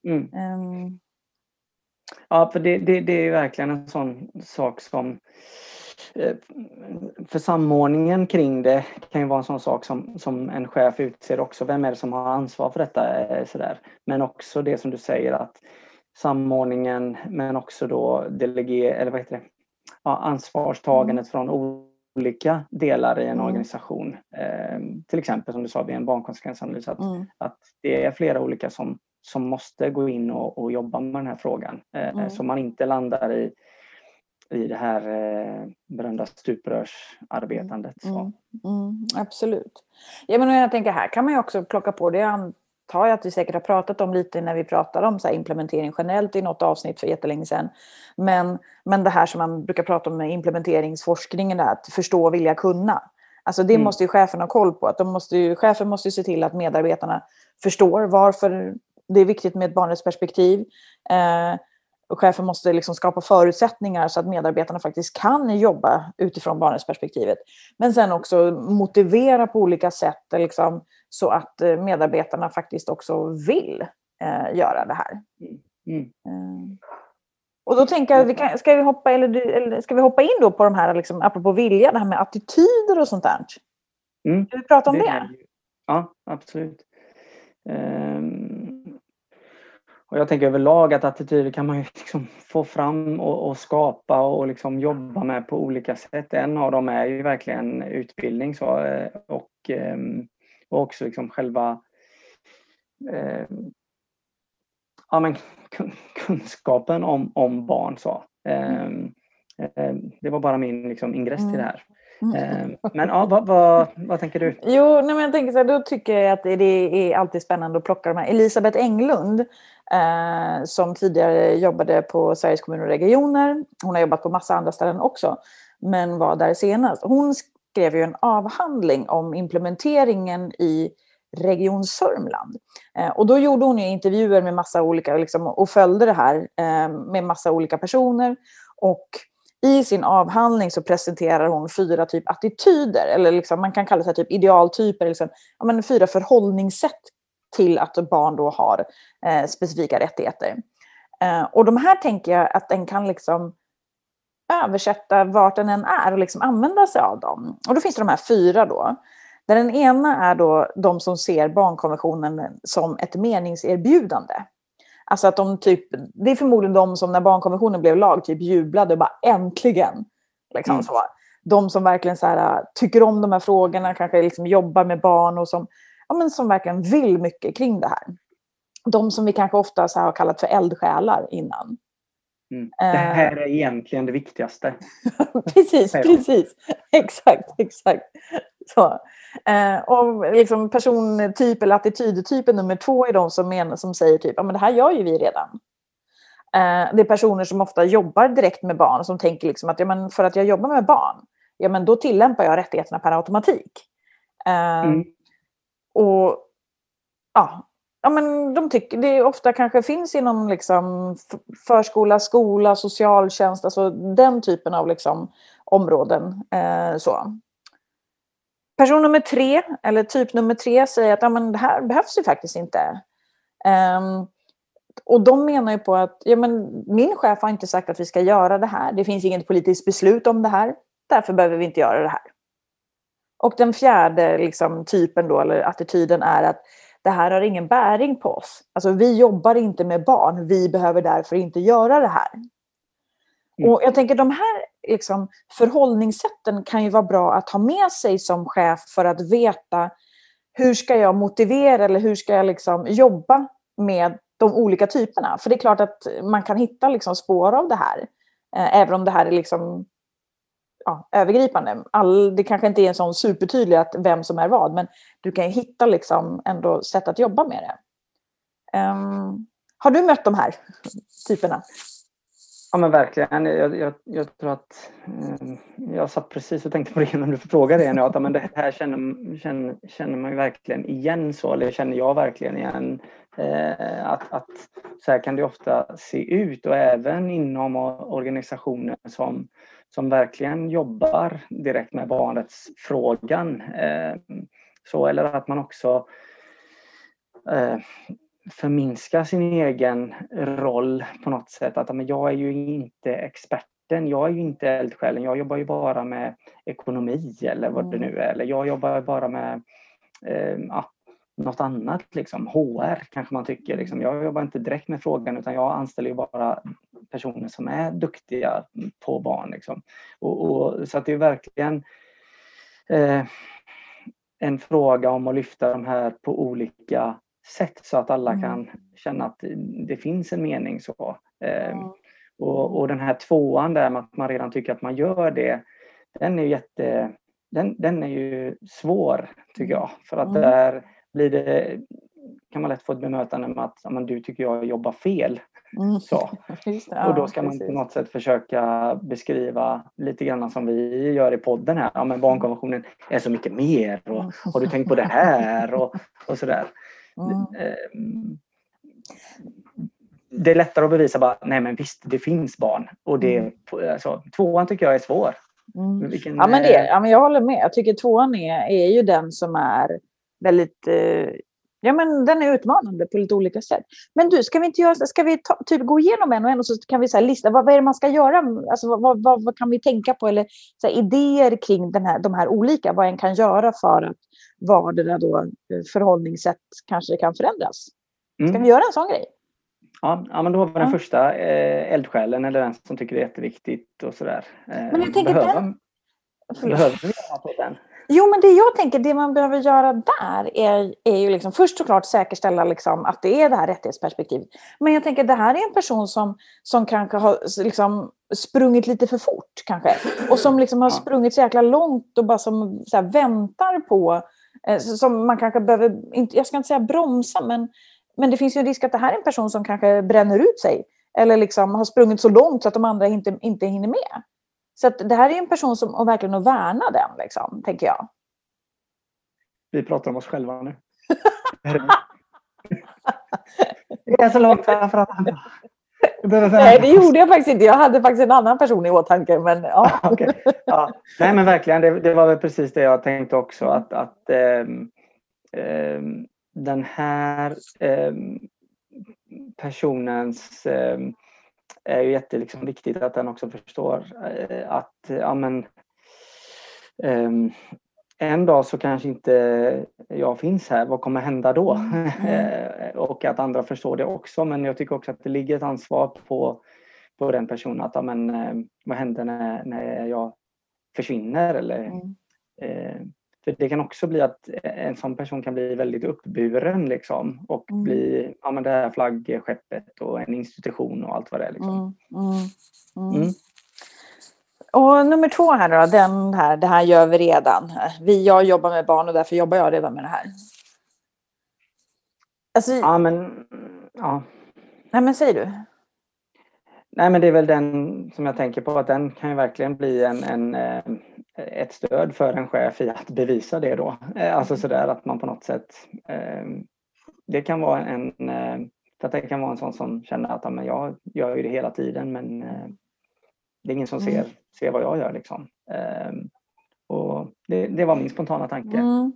Um, Ja, för det, det, det är verkligen en sån sak som eh, för samordningen kring det kan ju vara en sån sak som, som en chef utser också. Vem är det som har ansvar för detta? Eh, sådär. Men också det som du säger att samordningen men också då delegera, eller vad heter det? Ja, ansvarstagandet mm. från olika delar i en mm. organisation. Eh, till exempel som du sa vid en barnkonsekvensanalys att, mm. att det är flera olika som som måste gå in och, och jobba med den här frågan. Eh, mm. Så man inte landar i, i det här eh, berömda stuprörsarbetandet. Mm. Mm. absolut. Ja, men jag tänker här kan man ju också plocka på det. Antar jag att vi säkert har pratat om lite när vi pratade om så implementering generellt i något avsnitt för jättelänge sedan. Men, men det här som man brukar prata om med implementeringsforskningen, att förstå, vilja, kunna. Alltså det mm. måste ju chefen ha koll på. Att de måste ju, chefen måste ju se till att medarbetarna förstår varför det är viktigt med ett barnrättsperspektiv. Eh, och chefen måste liksom skapa förutsättningar så att medarbetarna faktiskt kan jobba utifrån barnrättsperspektivet. Men sen också motivera på olika sätt liksom, så att eh, medarbetarna faktiskt också vill eh, göra det här. Mm. Eh. Och då tänker jag, vi kan, ska, vi hoppa, eller, eller, ska vi hoppa in då på de här, liksom, apropå vilja, det här med attityder och sånt där? Mm. Ska vi prata om det? det? Ja, absolut. Um, och jag tänker överlag att attityder kan man ju liksom få fram och, och, skapa och liksom jobba med på olika sätt. En av dem är ju verkligen utbildning så, eh, och, ehm, och också liksom själva eh, ja, men kunskapen om, om barn. Så. Eh, det var bara min liksom, ingress till det här. Mm. Men ja, vad, vad, vad, tänker du? Jo, nej, men jag tänker så här, då tycker jag att det är alltid spännande att plocka de här. Elisabeth Englund eh, som tidigare jobbade på Sveriges kommuner och regioner. Hon har jobbat på massa andra ställen också, men var där senast. Hon skrev ju en avhandling om implementeringen i Region Sörmland. Eh, och då gjorde hon intervjuer med massa olika, liksom, och följde det här eh, med massa olika personer. Och i sin avhandling så presenterar hon fyra typ attityder, eller liksom, man kan kalla det typ idealtyper, liksom, ja, men fyra förhållningssätt till att barn då har eh, specifika rättigheter. Eh, och de här tänker jag att den kan liksom översätta vart den än är och liksom använda sig av dem. Och då finns det de här fyra då. Där den ena är då de som ser barnkonventionen som ett meningserbjudande. Alltså att de typ, det är förmodligen de som när barnkonventionen blev lag typ jublade och bara äntligen. Liksom, mm. så. De som verkligen så här, tycker om de här frågorna, kanske liksom jobbar med barn och som ja, men som verkligen vill mycket kring det här. De som vi kanske ofta så har kallat för eldsjälar innan. Mm. Det här är egentligen det viktigaste. precis, precis. Exakt, exakt. Så. Eh, och liksom persontyp eller attitydtypen nummer två är de som, menar, som säger typ, ja men det här gör ju vi redan. Eh, det är personer som ofta jobbar direkt med barn som tänker liksom att ja, men för att jag jobbar med barn, ja men då tillämpar jag rättigheterna per automatik. Eh, mm. Och ja, ja, men de tycker det ofta kanske finns inom liksom förskola, skola, socialtjänst, alltså den typen av liksom områden. Eh, så. Person nummer tre, eller typ nummer tre, säger att ja, men det här behövs ju faktiskt inte. Um, och de menar ju på att ja, men min chef har inte sagt att vi ska göra det här. Det finns inget politiskt beslut om det här. Därför behöver vi inte göra det här. Och den fjärde liksom, typen då, eller attityden är att det här har ingen bäring på oss. Alltså vi jobbar inte med barn, vi behöver därför inte göra det här. Mm. Och jag tänker de här liksom, förhållningssätten kan ju vara bra att ha med sig som chef för att veta hur ska jag motivera eller hur ska jag liksom jobba med de olika typerna. För det är klart att man kan hitta liksom spår av det här. Eh, även om det här är liksom ja, övergripande. All, det kanske inte är en sån supertydlig att vem som är vad, men du kan hitta liksom ändå sätt att jobba med det. Um, har du mött de här typerna? Ja men verkligen. Jag, jag, jag tror att eh, jag satt precis och tänkte på det när du frågade det nu. Att men det här känner, känner, känner man ju verkligen igen så, eller känner jag verkligen igen. Eh, att, att så här kan det ofta se ut och även inom organisationer som som verkligen jobbar direkt med barnrättsfrågan. Eh, så, eller att man också eh, förminskar sin egen roll på något sätt. Att men jag är ju inte experten, jag är ju inte eldsjälen, jag jobbar ju bara med ekonomi eller vad det mm. nu är. Eller jag jobbar bara med eh, ja, något annat, liksom. HR kanske man tycker. Liksom. Jag jobbar inte direkt med frågan utan jag anställer ju bara personer som är duktiga på barn. Liksom. Och, och, så att det är verkligen eh, en fråga om att lyfta de här på olika sätt så att alla mm. kan känna att det finns en mening. så. Mm. och, och den här tvåan där med att man redan tycker att man gör det, den är ju jätte den, den är ju svår tycker jag. För att mm. där blir det, kan man lätt få ett bemötande med att men, du tycker jag jobbar fel. Mm. Så. och då ska man på något sätt försöka beskriva lite grann som vi gör i podden här. Ja, men barnkonventionen är så mycket mer och har du tänkt på det här och, och sådär. Mm. Det är lättare att bevisa bara, nej men visst, det finns barn. Och det, mm. alltså, tvåan tycker jag är svår. Mm. Vilken, ja, men det, ja, men jag håller med. Jag tycker tvåan är, är ju den som är väldigt eh, Ja, men den är utmanande på lite olika sätt. Men du, ska vi inte göra, ska vi ta, typ gå igenom en och en och så kan vi så lista vad, vad är det man ska göra? Alltså, vad, vad, vad kan vi tänka på? Eller så här, idéer kring den här, de här olika, vad en kan göra för att vardera då eh, förhållningssätt kanske kan förändras. Ska mm. vi göra en sån grej? Ja, ja, men då har vi den ja. första eh, eldsjälen eller den som tycker det är jätteviktigt och sådär. Eh, men jag tänker behöver, den... behöver vi göra på den? Jo, men det jag tänker, det man behöver göra där är, är ju liksom, först såklart säkerställa liksom att det är det här rättighetsperspektivet. Men jag tänker, det här är en person som, som kanske har liksom sprungit lite för fort kanske. Och som liksom har sprungit så jäkla långt och bara som så här, väntar på, som man kanske behöver, inte, jag ska inte säga bromsa, men, men det finns ju en risk att det här är en person som kanske bränner ut sig. Eller liksom har sprungit så långt så att de andra inte, inte hinner med. Så det här är en person som och verkligen att värna den, liksom, tänker jag. Vi pratar om oss själva nu. det är så långt framför andra. Nej, det gjorde jag faktiskt inte. Jag hade faktiskt en annan person i åtanke. Men, ja. okay. ja. Nej, men verkligen. Det, det, var väl precis det jag tänkte också. Att, att ähm, ähm, den här ähm, personens är ju jätteviktigt liksom, att den också förstår eh, att ja, men, um, en dag så kanske inte jag finns här, vad kommer hända då? Mm. mm. och att andra förstår det också, men jag tycker också att det ligger ett ansvar på, på den personen att men, eh, vad händer när, när jag försvinner? Eller, mm. eh, för det kan också bli att en sån person kan bli väldigt uppburen liksom och mm. bli ja, men det här flaggskeppet och en institution och allt vad det är. Liksom. Och nummer två här då, den här, det här gör vi redan. Vi, jag jobbar med barn och därför jobbar jag redan med det här. Alltså, ja, men... Ja. Nej, men säg du. Nej, men det är väl den som jag tänker på att den kan ju verkligen bli en, en eh, ett stöd för en chef i att bevisa det då. Eh, alltså mm. sådär att man på något sätt eh, Det kan vara en för att det kan vara en sån som känner att men jag gör ju det hela tiden men det är ingen som ser, mm. ser vad jag gör liksom. Och det, det var min spontana tanke. Mm.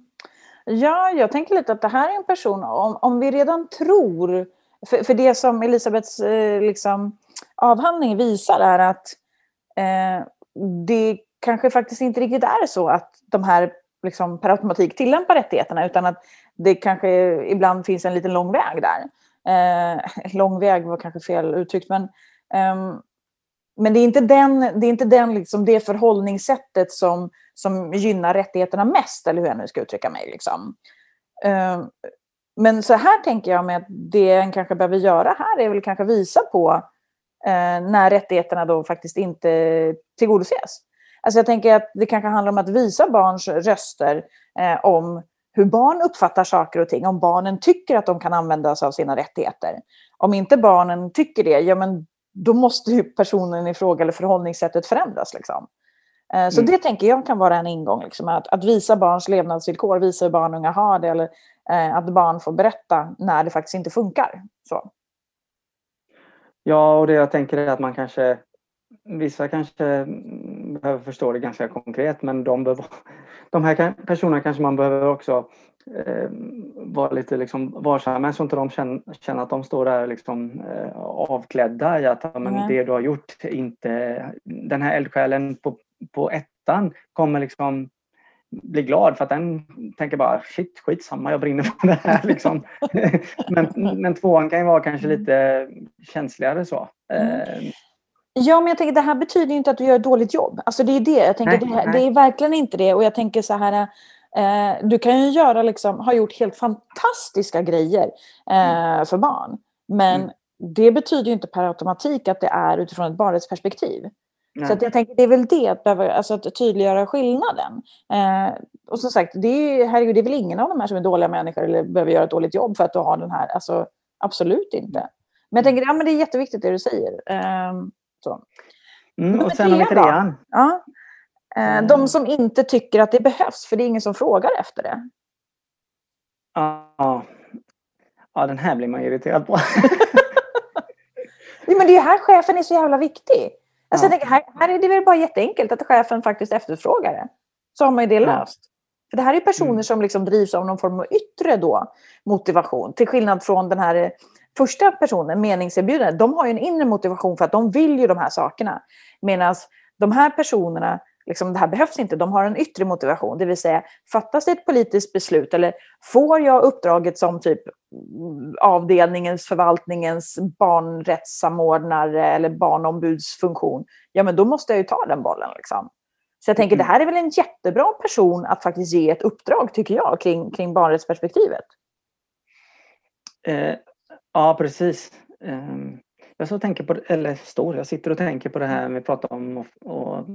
Ja, jag tänker lite att det här är en person, om, om vi redan tror, för, för det som Elisabeths liksom, avhandling visar är att eh, det kanske faktiskt inte riktigt är så att de här liksom per automatik tillämpar rättigheterna utan att det kanske ibland finns en liten lång väg där. Eh, lång väg var kanske fel uttryckt men, eh, men det är inte, den, det, är inte den, liksom, det förhållningssättet som, som gynnar rättigheterna mest, eller hur jag nu ska uttrycka mig. Liksom. Eh, men så här tänker jag med att det en kanske behöver göra här är väl kanske visa på eh, när rättigheterna då faktiskt inte tillgodoses. Alltså jag tänker att det kanske handlar om att visa barns röster eh, om hur barn uppfattar saker och ting, om barnen tycker att de kan använda sig av sina rättigheter. Om inte barnen tycker det, ja men då måste ju personen i fråga eller förhållningssättet förändras. Liksom. Eh, så mm. det tänker jag kan vara en ingång, liksom, att, att visa barns levnadsvillkor, visa hur barn och unga har det, eller eh, att barn får berätta när det faktiskt inte funkar. Så. Ja, och det jag tänker är att man kanske Vissa kanske behöver förstå det ganska konkret men de, behöver, de här personerna kanske man behöver också eh, vara lite liksom varsam med så inte de känner, känner att de står där liksom, eh, avklädda i att men, mm. det du har gjort inte... Den här eldsjälen på, på ettan kommer liksom bli glad för att den tänker bara shit skitsamma jag brinner för det här liksom. men, men tvåan kan ju vara kanske lite känsligare så. Mm. Eh, Ja, men jag tänker det här betyder ju inte att du gör ett dåligt jobb. Alltså det är det. Jag tänker, nej, det, här, det, är verkligen inte det. Och jag tänker så här, eh, du kan ju göra liksom, ha gjort helt fantastiska grejer eh, mm. för barn. Men mm. det betyder ju inte per automatik att det är utifrån ett barnrättsperspektiv. Nej. Så jag tänker det är väl det, att, behöva, alltså att tydliggöra skillnaden. Eh, och som sagt, det är, herregud, det är väl ingen av de här som är dåliga människor eller behöver göra ett dåligt jobb för att du har den här. Alltså, absolut inte. Men jag tänker ja, men det är jätteviktigt det du säger. Eh, så. Mm, och sen har vi trean. Ja. Eh, mm. De som inte tycker att det behövs, för det är ingen som frågar efter det. Ja, ja den här blir man irriterad på. ja, men det är här chefen är så jävla viktig. Alltså, ja. tänker, här, här är det väl bara jätteenkelt att chefen faktiskt efterfrågar det. Så har man ju det löst. Ja. För det här är personer mm. som liksom drivs av någon form av yttre då, motivation. Till skillnad från den här första personen, meningserbjudande, de har ju en inre motivation för att de vill ju de här sakerna. Medan de här personerna liksom, det här behövs inte. De har en yttre motivation, det vill säga fattas det ett politiskt beslut eller får jag uppdraget som typ avdelningens, förvaltningens barnrättssamordnare eller barnombudsfunktion, ja men då måste jag ju ta den bollen. Liksom. Så jag tänker, mm. det här är väl en jättebra person att faktiskt ge ett uppdrag, tycker jag, kring, kring barnrättsperspektivet. Eh, ja, precis. Eh, jag så tänker på, eller står, jag sitter och tänker på det här vi pratar om och, och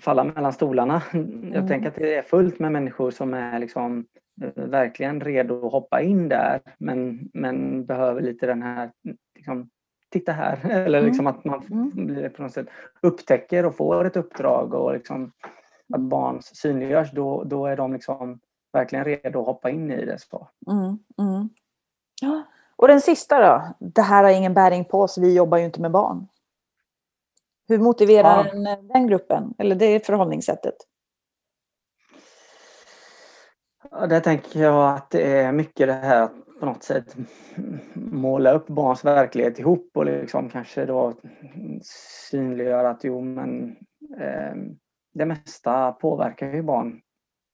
falla mellan stolarna. Mm. Jag tänker att det är fullt med människor som är liksom uh, verkligen redo att hoppa in där men, men behöver lite den här, liksom, titta här, eller mm. liksom att man mm. på något sätt upptäcker och får ett uppdrag och liksom att barn synliggörs, då, då är de liksom verkligen redo att hoppa in i det. Så. Mm. Mm. Ja. Och den sista då? Det här har ingen bäring på oss, vi jobbar ju inte med barn. Hur motiverar ja. den gruppen, eller det förhållningssättet? Ja, där tänker jag att det är mycket det här att på något sätt måla upp barns verklighet ihop och liksom kanske då synliggöra att jo men eh, det mesta påverkar ju barn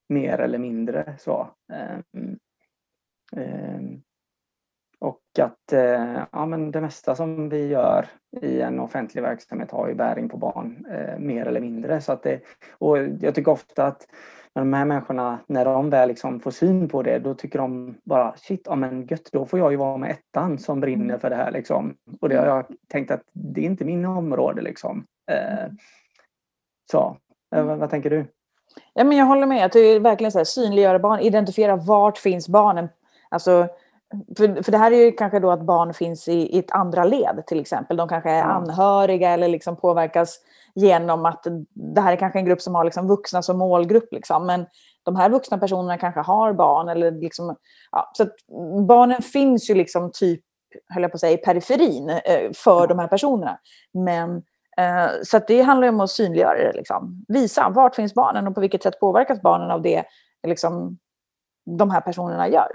mer eller mindre så. Eh, eh, och att eh, ja, men det mesta som vi gör i en offentlig verksamhet har ju bäring på barn, eh, mer eller mindre. Så att det, och jag tycker ofta att de här människorna, när de väl liksom får syn på det, då tycker de bara shit, ja men gött, då får jag ju vara med ettan som brinner mm. för det här. Liksom. Och det har jag tänkt att det är inte min område. Liksom. Eh, så, eh, vad, vad tänker du? Ja, men jag håller med. Jag tycker verkligen så här, synliggöra barn, identifiera vart finns barnen. Alltså, för, för det här är ju kanske då att barn finns i, i ett andra led till exempel. De kanske är anhöriga eller liksom påverkas genom att det här är kanske en grupp som har liksom vuxna som målgrupp. Liksom. Men de här vuxna personerna kanske har barn. Eller liksom, ja, så barnen finns ju liksom typ, höll jag på att säga, i periferin eh, för de här personerna. Men, eh, så det handlar om att synliggöra det. Liksom. Visa vart finns barnen och på vilket sätt påverkas barnen av det liksom, de här personerna gör.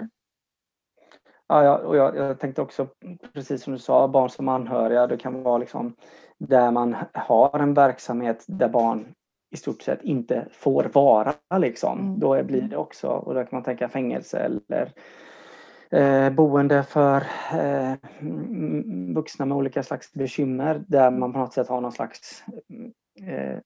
Ja, ja och jag, jag, tänkte också, precis som du sa, barn som anhöriga. Det kan vara liksom där man har en verksamhet där barn i stort sett inte får vara. Liksom. Mm. Då blir det också, och då kan man tänka fängelse eller eh, boende för eh, vuxna med olika slags bekymmer där man på något sätt har någon slags eh,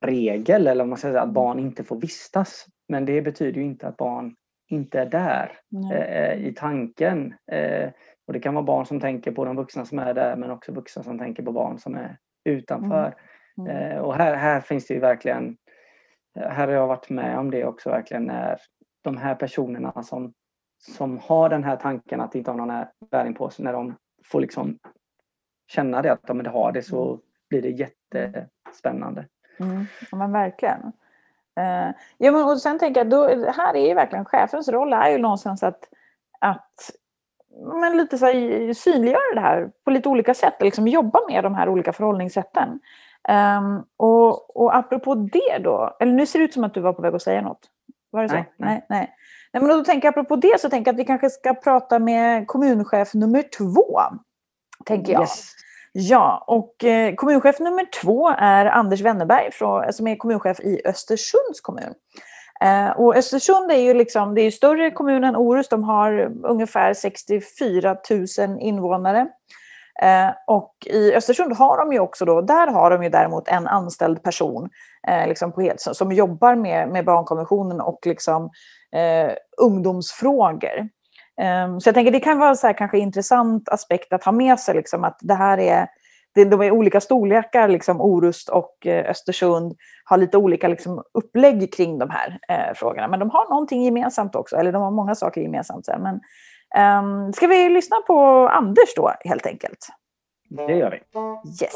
regel eller om man säger att barn inte får vistas. Men det betyder ju inte att barn inte är där eh, i tanken. Eh, och det kan vara barn som tänker på de vuxna som är där men också vuxna som tänker på barn som är utanför. Mm. Mm. Eh, och här, här finns det ju verkligen, här har jag varit med om det också verkligen när de här personerna som, som har den här tanken att inte ha någon bäring på sig, när de får liksom känna det att de inte har det så mm. blir det jättespännande. Mm. Ja men verkligen. Uh, ja, men, och sen tänker jag, då, här är ju verkligen chefens roll är ju någonstans att, att men lite så här, synliggöra det här på lite olika sätt, liksom jobba med de här olika förhållningssätten. Um, och, och apropå det då, eller nu ser det ut som att du var på väg att säga något. Var det så? Nej. nej, nej. nej men då tänker jag, apropå det så tänker jag att vi kanske ska prata med kommunchef nummer två. Tänker jag. Yes. Ja, och eh, kommunchef nummer två är Anders Wennerberg från, som är kommunchef i Östersunds kommun. Eh, och Östersund är ju liksom, det är större kommun än Orust. De har ungefär 64 000 invånare. Eh, och i Östersund har de ju också då, där har de ju däremot en anställd person eh, liksom på som jobbar med, med barnkonventionen och liksom, eh, ungdomsfrågor. Um, så jag tänker det kan vara så här, kanske intressant aspekt att ha med sig liksom, att det här är de är olika storlekar, liksom Orust och eh, Östersund har lite olika liksom, upplägg kring de här eh, frågorna. Men de har någonting gemensamt också, eller de har många saker gemensamt. Här. Men, um, ska vi lyssna på Anders då, helt enkelt? Det gör vi. Yes.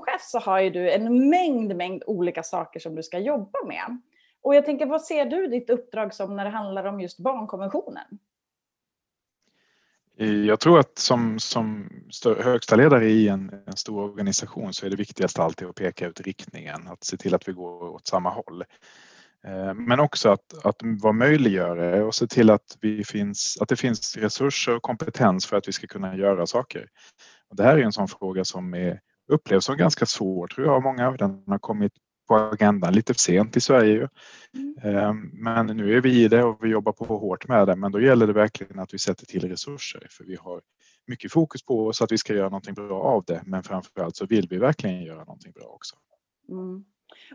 Chef så har ju du en mängd, mängd olika saker som du ska jobba med. Och jag tänker, vad ser du ditt uppdrag som när det handlar om just barnkonventionen? Eh, jag tror att som, som högsta ledare i en, en, stor organisation så är det viktigaste alltid att peka ut riktningen, att se till att vi går åt samma håll. Eh, men också att, att vara möjliggörare och se till att, vi finns, att det finns resurser och kompetens för att vi ska kunna göra saker. Och det här är en sån fråga som är, upplevs som ganska svår tror jag av många. Den har kommit på agendan lite sent i Sverige. Mm. Men nu är vi i det och vi jobbar på hårt med det. Men då gäller det verkligen att vi sätter till resurser för vi har mycket fokus på oss att vi ska göra någonting bra av det. Men framförallt så vill vi verkligen göra någonting bra också. Mm.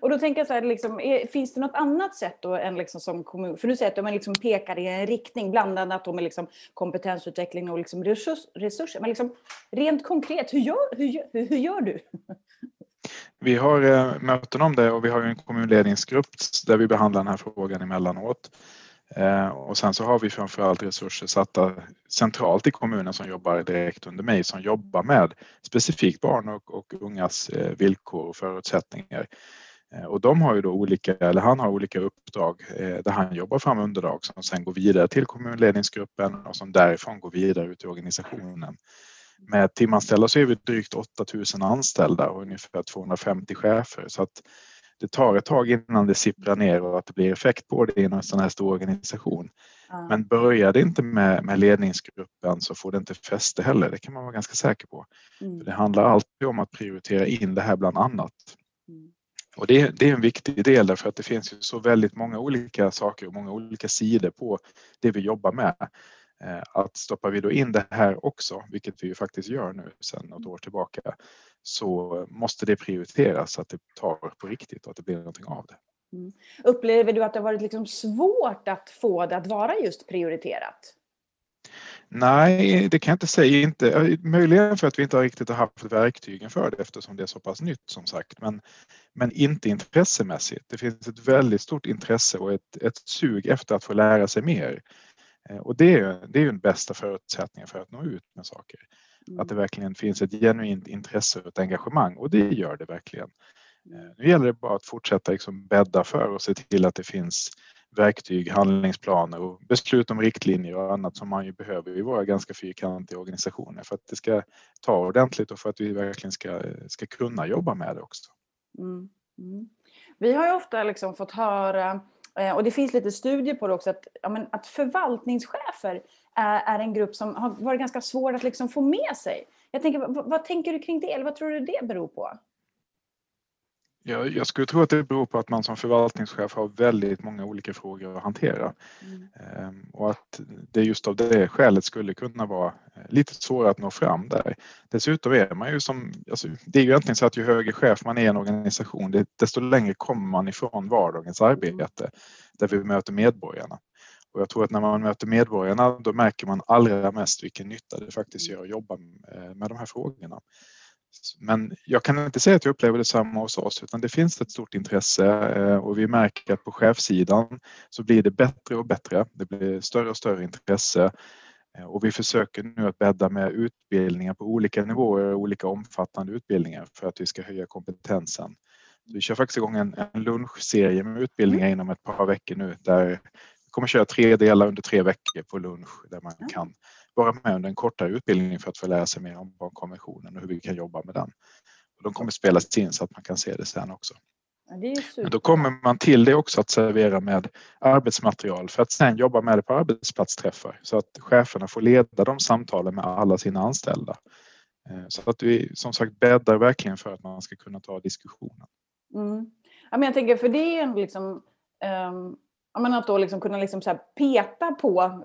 Och då tänker jag så här, liksom, är, finns det något annat sätt då än liksom som kommun? För du säger att man liksom pekar i en riktning, bland annat då med liksom kompetensutveckling och liksom resurs, resurser. Men liksom, rent konkret, hur gör, hur, hur, hur gör du? Vi har eh, möten om det och vi har en kommunledningsgrupp där vi behandlar den här frågan emellanåt. Eh, och sen så har vi framförallt resurser satta centralt i kommunen som jobbar direkt under mig som jobbar med specifikt barn och, och ungas eh, villkor och förutsättningar. Eh, och de har ju då olika, eller han har olika uppdrag där han jobbar fram underlag som sen går vidare till kommunledningsgruppen och som därifrån går vidare ut i organisationen. Med timanställda så är vi drygt 8000 anställda och ungefär 250 chefer så att det tar ett tag innan det sipprar ner och att det blir effekt på det i en sån här stor organisation. Ja. Men börjar det inte med, med ledningsgruppen så får det inte fäste heller, det kan man vara ganska säker på. Mm. För det handlar alltid om att prioritera in det här bland annat. Mm. Och det, det, är en viktig del därför att det finns ju så väldigt många olika saker och många olika sidor på det vi jobbar med. Eh, att stoppar vi då in det här också, vilket vi ju faktiskt gör nu sedan något år tillbaka, så måste det prioriteras så att det tar på riktigt och att det blir någonting av det. Mm. Upplever du att det har varit liksom svårt att få det att vara just prioriterat? Nej, det kan jag inte säga. Inte, möjligen för att vi inte riktigt har haft verktygen för det eftersom det är så pass nytt som sagt. Men, men inte intressemässigt. Det finns ett väldigt stort intresse och ett, ett sug efter att få lära sig mer. Eh, och det är, det är ju den bästa förutsättningen för att nå ut med saker. Mm. Att det verkligen finns ett genuint intresse och ett engagemang och det gör det verkligen. Eh, nu gäller det bara att fortsätta liksom bädda för och se till att det finns verktyg, handlingsplaner och beslut om riktlinjer och annat som man ju behöver i våra ganska fyrkantiga organisationer för att det ska ta ordentligt och för att vi verkligen ska, ska kunna jobba med det också. Mm. Mm. Vi har ju ofta liksom fått höra eh, och det finns lite studier på det också, att, ja, men, att förvaltningschefer är, är, en grupp som har varit ganska svår att liksom få med sig. Jag tänker, vad, vad tänker du kring det, eller vad tror du det beror på? Jag, jag skulle tro att det beror på att man som förvaltningschef har väldigt många olika frågor att hantera. Mm. Ehm, och att det just av det skälet skulle kunna vara eh, lite svårare att nå fram där. Dessutom är man ju som, alltså, det är ju egentligen så att ju högre chef man är i en organisation, det, desto längre kommer man ifrån vardagens arbete där vi möter medborgarna. Och jag tror att när man möter medborgarna då märker man allra mest vilken nytta det faktiskt gör att jobba eh, med de här frågorna. Men jag kan inte säga att jag upplever detsamma hos oss utan det finns ett stort intresse eh, och vi märker att på chefssidan så blir det bättre och bättre. Det blir större och större intresse eh, och vi försöker nu att bädda med utbildningar på olika nivåer, olika omfattande utbildningar för att vi ska höja kompetensen. Vi kör faktiskt igång en, en lunchserie med utbildningar inom ett par veckor nu där vi kommer köra tre delar under tre veckor på lunch där man kan vara med under en kortare utbildning för att få lära sig mer om barnkonventionen och hur vi kan jobba med den. Och de kommer spelas in så att man kan se det sen också. Ja, Men då kommer man till det också att servera med arbetsmaterial för att sen jobba med det på arbetsplatsträffar så att cheferna får leda de samtalen med alla sina anställda. Eh, så att vi som sagt bäddar verkligen för att man ska kunna ta diskussionen. Mm. Ja, men jag tänker, för det är liksom, um men att då liksom kunna liksom så peta på,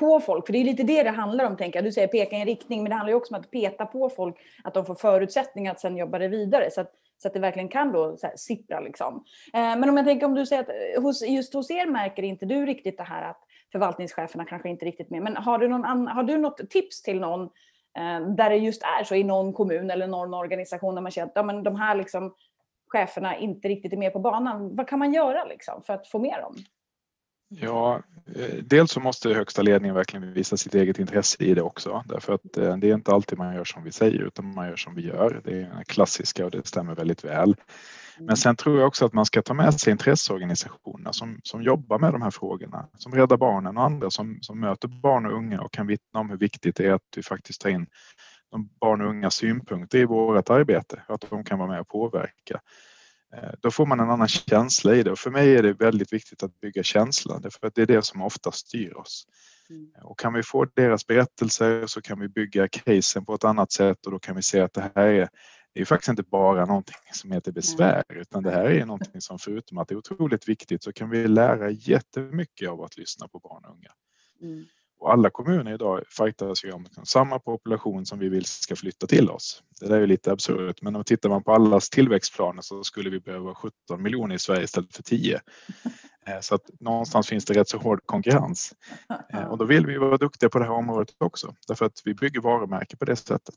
på folk, för det är lite det det handlar om. Tänker jag. Du säger peka i en riktning, men det handlar också om att peta på folk, att de får förutsättningar att sen jobba det vidare. Så att, så att det verkligen kan då så här, sippra. Liksom. Eh, men om jag tänker om du säger att eh, hos, just hos er märker inte du riktigt det här att förvaltningscheferna kanske inte riktigt med. Men har du, någon, har du något tips till någon eh, där det just är så i någon kommun eller någon organisation där man känner att ja, men de här liksom, cheferna inte riktigt är med på banan. Vad kan man göra liksom, för att få med dem? Ja, eh, dels så måste högsta ledningen verkligen visa sitt eget intresse i det också. Därför att eh, det är inte alltid man gör som vi säger utan man gör som vi gör. Det är den klassiska och det stämmer väldigt väl. Men sen tror jag också att man ska ta med sig intresseorganisationerna som, som jobbar med de här frågorna. Som Rädda Barnen och andra som, som möter barn och unga och kan vittna om hur viktigt det är att vi faktiskt tar in de barn och unga synpunkter i vårt arbete. Att de kan vara med och påverka. Eh, då får man en annan känsla i det och för mig är det väldigt viktigt att bygga känslan därför att det är det som ofta styr oss. Mm. Och kan vi få deras berättelser så kan vi bygga casen på ett annat sätt och då kan vi se att det här är, det är faktiskt inte bara någonting som heter besvär utan det här är någonting som förutom att det är otroligt viktigt så kan vi lära jättemycket av att lyssna på barn och unga. Mm. Och alla kommuner idag fightas ju om samma population som vi vill ska flytta till oss. Det där är lite absurt, men om tittar man på allas tillväxtplaner så skulle vi behöva 17 miljoner i Sverige istället för 10. Eh, så att någonstans finns det rätt så hård konkurrens. Eh, och då vill vi vara duktiga på det här området också, därför att vi bygger varumärke på det sättet.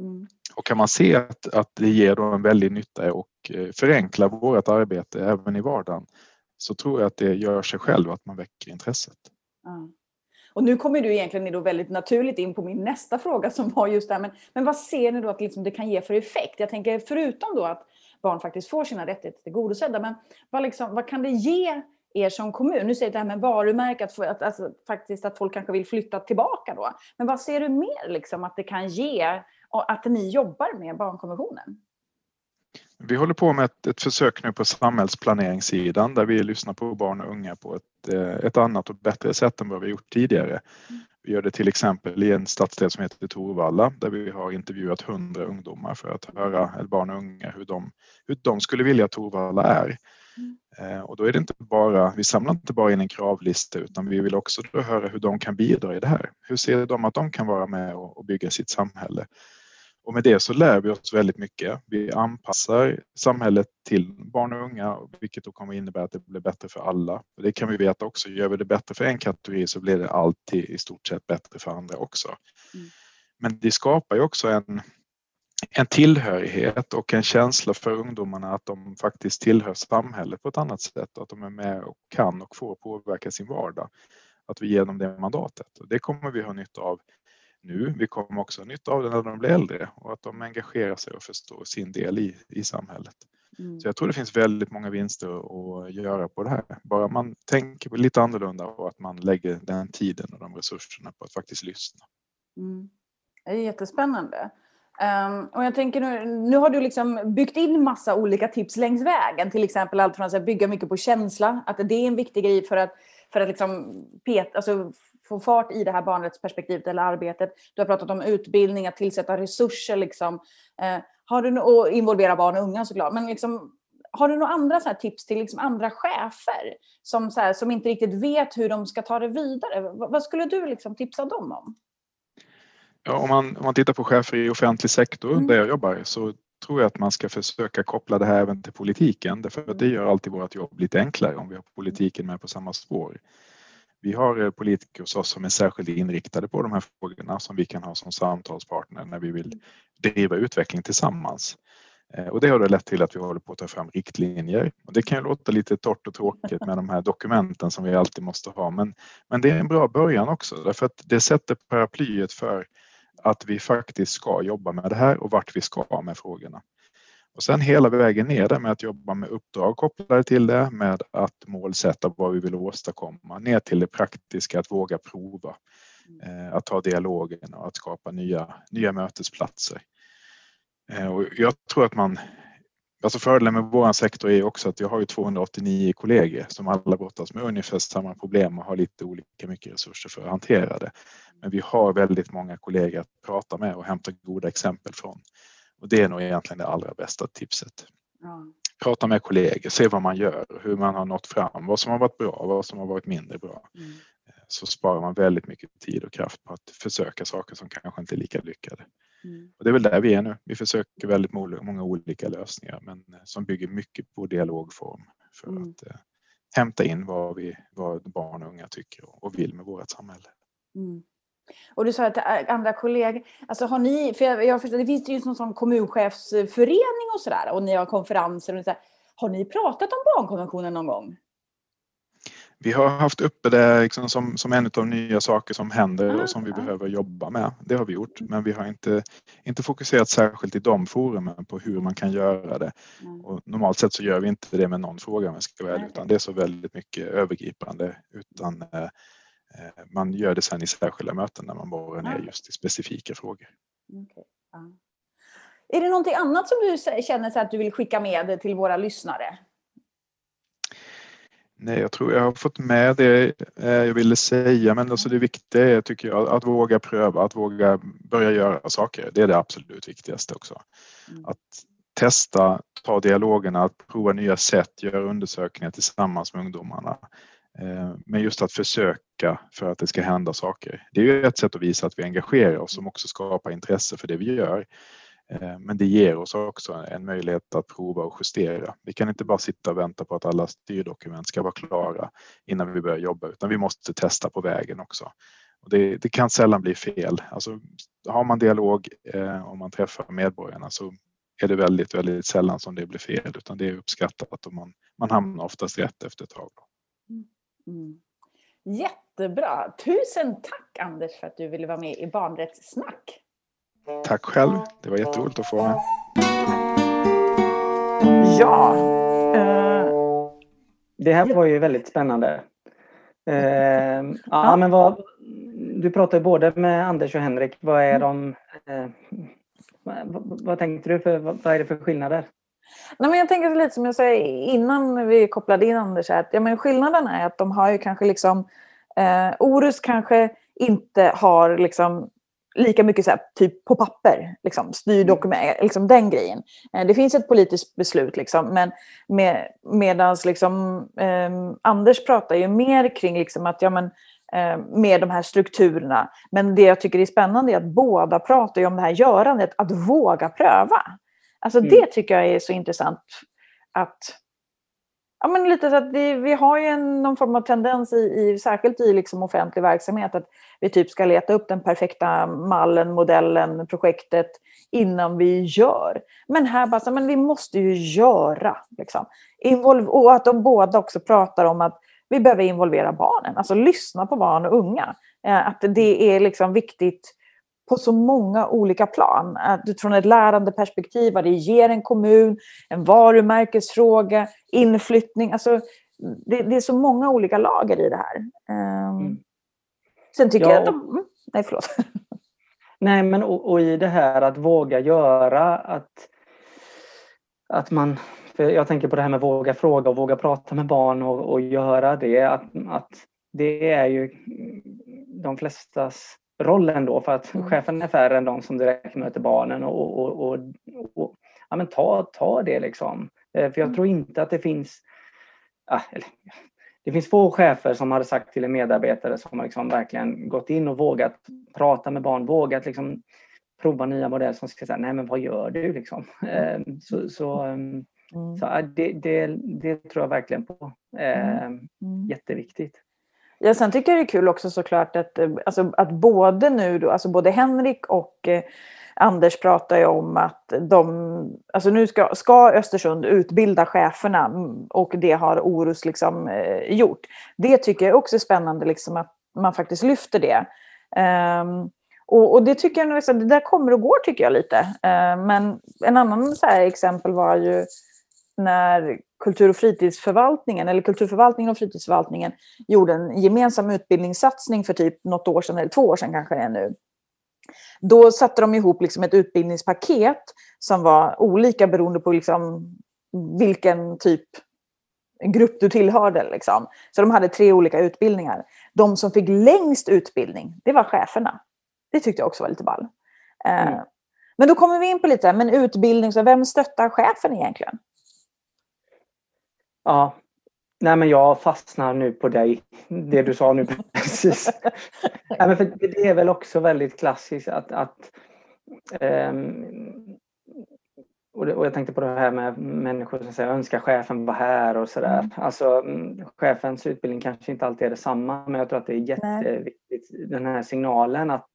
Mm. Och kan man se att, att det ger då en väldig nytta och eh, förenklar vårt arbete även i vardagen så tror jag att det gör sig själv att man väcker intresset. Mm. Och nu kommer du egentligen då väldigt naturligt in på min nästa fråga som var just det här, men, men vad ser ni då att liksom det kan ge för effekt? Jag tänker förutom då att barn faktiskt får sina rättigheter tillgodosedda, men vad, liksom, vad kan det ge er som kommun? Nu säger det här med varumärke, att, att, alltså, faktiskt att folk kanske vill flytta tillbaka då. Men vad ser du mer liksom att det kan ge och att ni jobbar med barnkonventionen? Vi håller på med ett, ett försök nu på samhällsplaneringssidan där vi lyssnar på barn och unga på ett, eh, ett annat och bättre sätt än vad vi gjort tidigare. Vi gör det till exempel i en stadsdel som heter Torvalla där vi har intervjuat hundra ungdomar för att höra, eller barn och unga, hur de, hur de skulle vilja att Torvalla är. Mm. Och då är det inte bara, vi samlar inte bara in en kravlista utan vi vill också höra hur de kan bidra i det här. Hur ser de att de kan vara med och bygga sitt samhälle? Och med det så lär vi oss väldigt mycket. Vi anpassar samhället till barn och unga, vilket då kommer innebära att det blir bättre för alla. Det kan vi veta också, gör vi det bättre för en kategori så blir det alltid i stort sett bättre för andra också. Mm. Men det skapar ju också en, en tillhörighet och en känsla för ungdomarna att de faktiskt tillhör samhället på ett annat sätt, att de är med och kan och får påverka sin vardag. Att vi ger dem det mandatet. Och det kommer vi ha nytta av nu. Vi kommer också ha nytta av det när de blir äldre och att de engagerar sig och förstår sin del i, i samhället. Mm. Så jag tror det finns väldigt många vinster att göra på det här. Bara man tänker lite annorlunda och att man lägger den tiden och de resurserna på att faktiskt lyssna. Mm. Det är jättespännande. Um, och jag tänker nu, nu har du liksom byggt in massa olika tips längs vägen. Till exempel allt från att bygga mycket på känsla, att det är en viktig grej för att, för att liksom pet, alltså få fart i det här barnrättsperspektivet eller arbetet. Du har pratat om utbildning, att tillsätta resurser liksom. Eh, har du, och involvera barn och unga såklart. Men liksom, har du några andra så tips till liksom andra chefer som, så här, som inte riktigt vet hur de ska ta det vidare? Vad skulle du liksom tipsa dem om? Ja, om, man, om man tittar på chefer i offentlig sektor mm. där jag jobbar så tror jag att man ska försöka koppla det här även till politiken därför att det gör alltid vårt jobb lite enklare om vi har politiken med på samma spår. Vi har eh, politiker hos oss som är särskilt inriktade på de här frågorna som vi kan ha som samtalspartner när vi vill driva utveckling tillsammans. Eh, och det har då lett till att vi håller på att ta fram riktlinjer. Och det kan ju låta lite torrt och tråkigt med de här dokumenten som vi alltid måste ha men, men det är en bra början också därför att det sätter paraplyet för att vi faktiskt ska jobba med det här och vart vi ska med frågorna. Och sen hela vägen ner där med att jobba med uppdrag kopplade till det, med att målsätta vad vi vill åstadkomma, ner till det praktiska, att våga prova, eh, att ta dialogen och att skapa nya, nya mötesplatser. Eh, och jag tror att man, alltså fördelen med vår sektor är också att vi har ju 289 kollegor som alla brottas med ungefär samma problem och har lite olika mycket resurser för att hantera det. Men vi har väldigt många kollegor att prata med och hämta goda exempel från. Och det är nog egentligen det allra bästa tipset. Ja. Prata med kollegor, se vad man gör, hur man har nått fram, vad som har varit bra vad som har varit mindre bra. Mm. Så sparar man väldigt mycket tid och kraft på att försöka saker som kanske inte är lika lyckade. Mm. Och det är väl där vi är nu. Vi försöker väldigt många olika lösningar men eh, som bygger mycket på dialogform för mm. att eh, hämta in vad, vi, vad barn och unga tycker och vill med vårt samhälle. Mm. Och du sa att äh, andra kollegor, alltså har ni, för jag, jag förstår, det finns ju en sån kommunchefsförening och sådär och ni har konferenser och så Har ni pratat om barnkonventionen någon gång? Vi har haft uppe det liksom som, som en av de nya saker som händer och som vi ah. behöver jobba med. Det har vi gjort, men vi har inte, inte fokuserat särskilt i de forumen på hur man kan göra det. Mm. Och normalt sett så gör vi inte det med någon fråga om jag ska vara utan det är så väldigt mycket övergripande. Utan Eh, man gör det sen i särskilda möten när man borrar ner just i specifika frågor. Okay. Ja. Är det någonting annat som du känner så att du vill skicka med till våra lyssnare? Nej, jag tror jag har fått med det eh, jag ville säga, men alltså det viktiga är tycker jag att våga pröva, att våga börja göra saker. Det är det absolut viktigaste också. Mm. Att testa, ta dialogerna, att prova nya sätt, göra undersökningar tillsammans med ungdomarna. Eh, men just att försöka för att det ska hända saker. Det är ju ett sätt att visa att vi engagerar oss som också skapar intresse för det vi gör. Eh, men det ger oss också en möjlighet att prova och justera. Vi kan inte bara sitta och vänta på att alla styrdokument ska vara klara innan vi börjar jobba, utan vi måste testa på vägen också. Och det, det kan sällan bli fel. Alltså, har man dialog eh, och man träffar medborgarna så är det väldigt, väldigt sällan som det blir fel, utan det är uppskattat och man, man hamnar oftast rätt efter ett tag. Mm. Jättebra! Tusen tack Anders för att du ville vara med i Barnrättssnack. Tack själv. Det var jätteroligt att få vara med. Ja. Uh, det här var ju väldigt spännande. Uh, ja, men vad, du pratar både med Anders och Henrik. Vad är de... Uh, vad, vad tänkte du? För, vad är det för skillnader? Nej, men jag tänker lite som jag sa innan vi kopplade in Anders, att ja, men skillnaden är att de har ju kanske liksom eh, Orus kanske inte har liksom lika mycket så här, typ på papper, liksom, styrdokument, mm. liksom den grejen. Eh, det finns ett politiskt beslut, liksom, men med, medans liksom, eh, Anders pratar ju mer kring liksom, att ja, men, eh, med de här strukturerna. Men det jag tycker är spännande är att båda pratar om det här görandet, att våga pröva. Alltså mm. det tycker jag är så intressant. att Ja, men lite så att vi, vi har ju en, någon form av tendens, i, i, särskilt i liksom offentlig verksamhet, att vi typ ska leta upp den perfekta mallen, modellen, projektet innan vi gör. Men här bara, så, men vi måste ju göra. Liksom. Involv och att de båda också pratar om att vi behöver involvera barnen, alltså lyssna på barn och unga. Eh, att det är liksom viktigt på så många olika plan. Att från ett lärande perspektiv, vad det ger en kommun, en varumärkesfråga, inflyttning. Alltså, det, det är så många olika lager i det här. Um, mm. Sen tycker ja. jag att de... Mm, nej, förlåt. Nej, men och, och, i det här att våga göra, att, att man... Jag tänker på det här med våga fråga och våga prata med barn och, och göra det. Att, att det är ju de flestas rollen då för att mm. chefen är färre än de som direkt möter barnen och, och, och, och ja, men ta, ta det liksom. Eh, för jag mm. tror inte att det finns ja, eller, det finns få chefer som hade sagt till en medarbetare som har liksom verkligen gått in och vågat prata med barn, vågat liksom prova nya modeller som ska säga, nej men vad gör du liksom? Eh, så, så, mm. så det, det, det, tror jag verkligen på. Eh, jätteviktigt. Ja, sen tycker jag det är kul också såklart att, eh, alltså, att både nu då, alltså både Henrik och eh, Anders pratar ju om att de, alltså nu ska, ska Östersund utbilda cheferna mm, och det har Orus liksom eh, gjort. Det tycker jag också är spännande liksom att man faktiskt lyfter det. Um, och, och, det tycker jag, liksom, det där kommer och går tycker jag lite. Uh, men en annan så exempel var ju när kultur och fritidsförvaltningen, eller kulturförvaltningen och fritidsförvaltningen gjorde en gemensam utbildningssatsning för typ något år sedan, eller två år sedan kanske det är nu. Då satte de ihop liksom ett utbildningspaket som var olika beroende på liksom vilken typ grupp du tillhörde. Liksom. Så de hade tre olika utbildningar. De som fick längst utbildning, det var cheferna. Det tyckte jag också var lite ball. Eh, mm. Men då kommer vi in på lite, men utbildning, så vem stöttar chefen egentligen? Ja, nej men jag fastnar nu på dig, det du sa nu precis. nej, men för det är väl också väldigt klassiskt att, att um, och, jag tänkte på det här med människor som säger önskar chefen var här och sådär. Mm. Alltså mm, chefens utbildning kanske inte alltid är detsamma men jag tror att det är jätteviktigt den här signalen att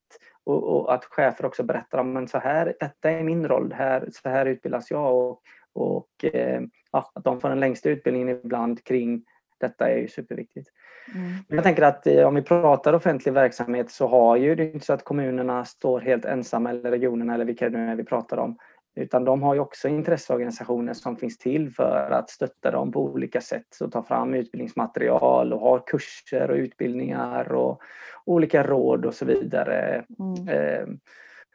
och, och, att chefer också berättar om men så här, detta är min roll, här, så här utbildas jag och och eh, ja, att de får den längsta utbildningen ibland kring detta är ju superviktigt. Mm. Jag tänker att eh, om vi pratar offentlig verksamhet så har ju det inte så att kommunerna står helt ensamma eller regionerna eller vilka det nu är vi pratar om. Utan de har ju också intresseorganisationer som finns till för att stötta dem på olika sätt och ta fram utbildningsmaterial och ha kurser och utbildningar och olika råd och så vidare. Mm.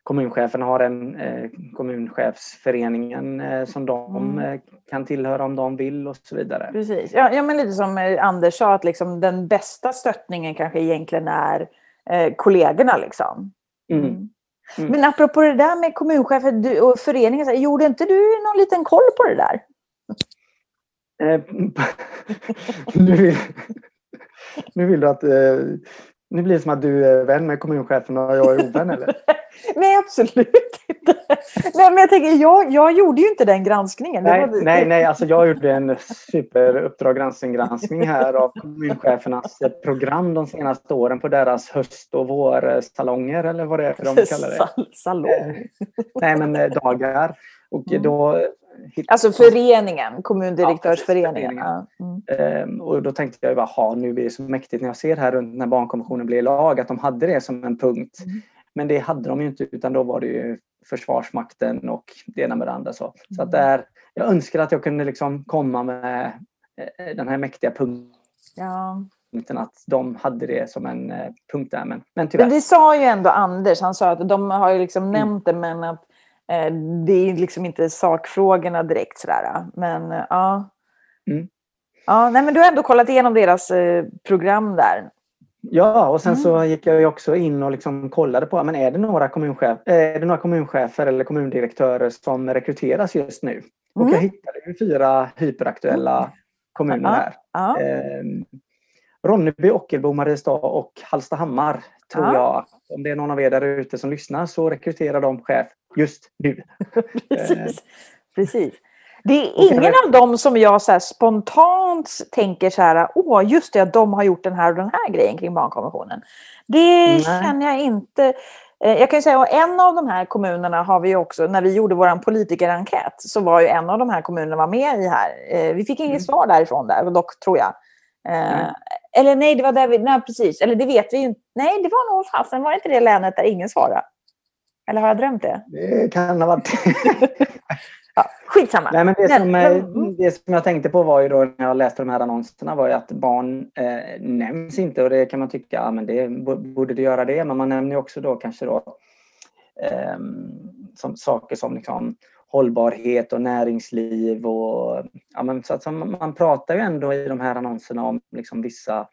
Kommuncheferna har en eh, kommunchefsföreningen eh, som de Mm. eh, kan tillhöra om de vill och så vidare. Precis. Ja, ja, men lite som eh, Anders sa, att liksom den bästa stöttningen kanske egentligen är eh, kollegorna. Liksom. Mm. Mm. Mm. Men apropå det där med kommunchefer och föreningen, gjorde inte du någon liten koll på det där? Eh, nu, vill, nu vill du att... Eh, nu blir det som att du är vän med kommunchefen och jag är ovän eller? Nej, absolut inte. Nej, men jag tänker, jag, jag gjorde ju inte den granskningen. Nej, var- nej, nej, alltså jag gjorde en superuppdrag granskning här av kommunchefernas eh, program de senaste åren på deras höst och vårsalonger eller vad det är de kallar det. Sal- Salong. Nej, men eh, dagar. Och Mm. då hitt- Alltså föreningen, kommundirektörsföreningen. Ja, Ja, mm. Ehm, och då tänkte jag bara, ha nu blir det så mäktigt när jag ser här runt när barnkonventionen blev lag att de hade det som en punkt. Mm. Men det hade de ju inte utan då var det ju Försvarsmakten och det ena med det andra. Så, så att Mm. där, jag önskar att jag kunde liksom komma med eh, den här mäktiga ja. punkten att de hade det som en eh, punkt där. Men, men tyvärr. Men det sa ju ändå Anders, han sa att de har ju liksom Mm. nämnt det men att det är liksom inte sakfrågorna direkt sådär. Men eh, ja. Mm. Ja, nej, men du har ändå kollat igenom deras eh, program där. Ja, och sen Mm. så gick jag också in och liksom kollade på, men är det några, kommunchef, eh, är det några kommunchefer eller kommundirektörer som rekryteras just nu? Och Mm. jag hittade ju fyra hyperaktuella kommuner Ja. här. Ja. Eh, Ronneby, Ockelbo, Mariestad och Hallstahammar tror Ja. jag. Om det är någon av er där ute som lyssnar så rekryterar de chef just nu. Precis. Precis. Det är ingen av dem som jag så spontant tänker så här, åh just det, de har gjort den här och den här grejen kring barnkonventionen. Det Nej. känner jag inte. Eh, Jag kan säga att en av de här kommunerna har vi också, när vi gjorde vår politikerenkät, så var ju en av de här kommunerna var med i här. Eh, Vi fick inget Mm. svar därifrån där, dock tror jag. Eh, Nej. Eller nej, det var där vi, nej precis, eller det vet vi ju inte. Nej, det var nog fasen, var det inte det länet där ingen svarade? Eller har jag drömt det? Det kan ha varit... Ja, skitsamma. Nej, men det, som, eh, det som jag tänkte på var ju då när jag läste de här annonserna var ju att barn eh, nämns inte och det kan man tycka, ja men det borde det göra det, men man nämner också då kanske då eh, som, saker som liksom hållbarhet och näringsliv och ja men så att man, man pratar ju ändå i de här annonserna om liksom vissa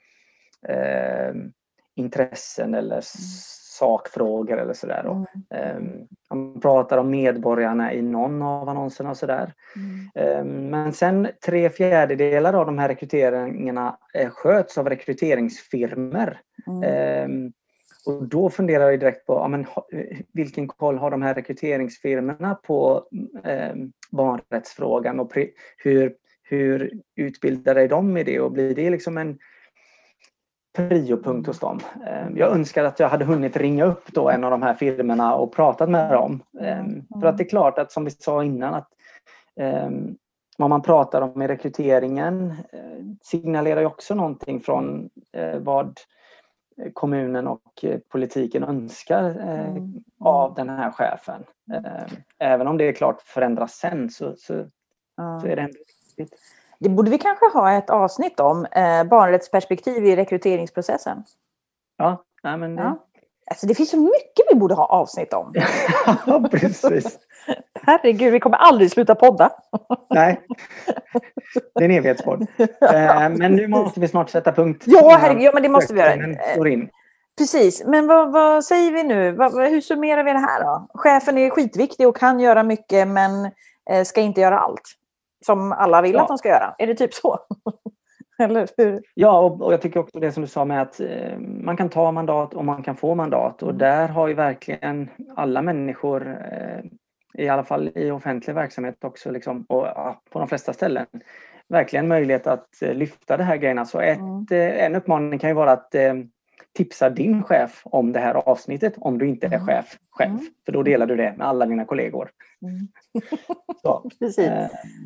eh, intressen eller s- sakfrågor eller sådär. Mm, Ehm, Man pratar om medborgarna i någon av annonserna och sådär. mm, Ehm, Men sen tre fjärdedelar av de här rekryteringarna eh, sköts av rekryteringsfirmor. mm. Ehm, Och då funderar jag direkt på ja, men, vilken koll har de här rekryteringsfirmorna på ehm, barnrättsfrågan och hur, hur utbildade är de i det och blir det liksom en priopunkt hos dem. Ehm, Jag önskar att jag hade hunnit ringa upp då en av de här firmorna och pratat med dem. Ehm, För att det är klart att som vi sa innan att ehm, vad man pratar om i rekryteringen eh, signalerar ju också någonting från eh, vad kommunen och eh, politiken önskar Mm. av den här chefen. Även om det är klart förändras sen så, så, Ja. så är det ändå viktigt. Det borde vi kanske ha ett avsnitt om, eh, barnrättsperspektiv i rekryteringsprocessen. Ja, nej men det, Ja. Alltså det finns så mycket vi borde ha avsnitt om. ja, precis. Herregud, vi kommer aldrig sluta podda. Nej, det är en evighetspodd. Eh, Men nu måste vi snart sätta punkt. Ja, herregud, ja, men det måste vi göra. Precis, men vad, vad säger vi nu? Hur summerar vi det här då? Chefen är skitviktig och kan göra mycket men eh, ska inte göra allt. Som alla vill Ja. att de ska göra. Är det typ så? Eller hur? Ja, och, och jag tycker också det som du sa med att eh, man kan ta mandat och man kan få mandat. Och Mm. där har ju verkligen alla människor, eh, i alla fall i offentlig verksamhet också, liksom, och ja, på de flesta ställen, verkligen möjlighet att eh, lyfta det här grejerna. Så ett, Mm. eh, en uppmaning kan ju vara att eh, tipsa din chef om det här avsnittet om du inte är Mm. chef själv. Mm. För då delar du det med alla dina kollegor. Mm. Precis.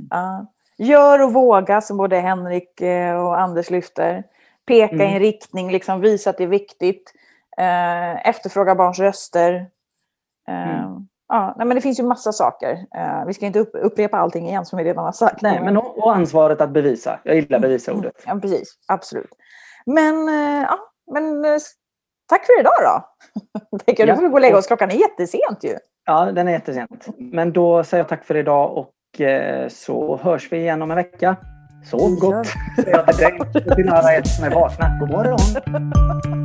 Ja. Gör och våga som både Henrik eh, och Anders lyfter. Peka i Mm. en riktning, liksom visa att det är viktigt. Eh, efterfråga barns röster. Eh, Mm. ja, nej, men det finns ju massa saker. Eh, vi ska inte upp, upprepa allting igen som vi redan har sagt. nej, men och, och ansvaret att bevisa. Jag gillar bevisa ordet. Ja, precis. Absolut. Men, eh, ja, men eh, tack för idag då. Tänker, Ja. Nu får gå och lägga oss. Klockan är jättesent ju. Ja, den är jättesent. Men då säger jag tack för idag och eh, så hörs vi igen om en vecka. Sov gott, säger jag till dig och till alla er som är vakna. God morgon!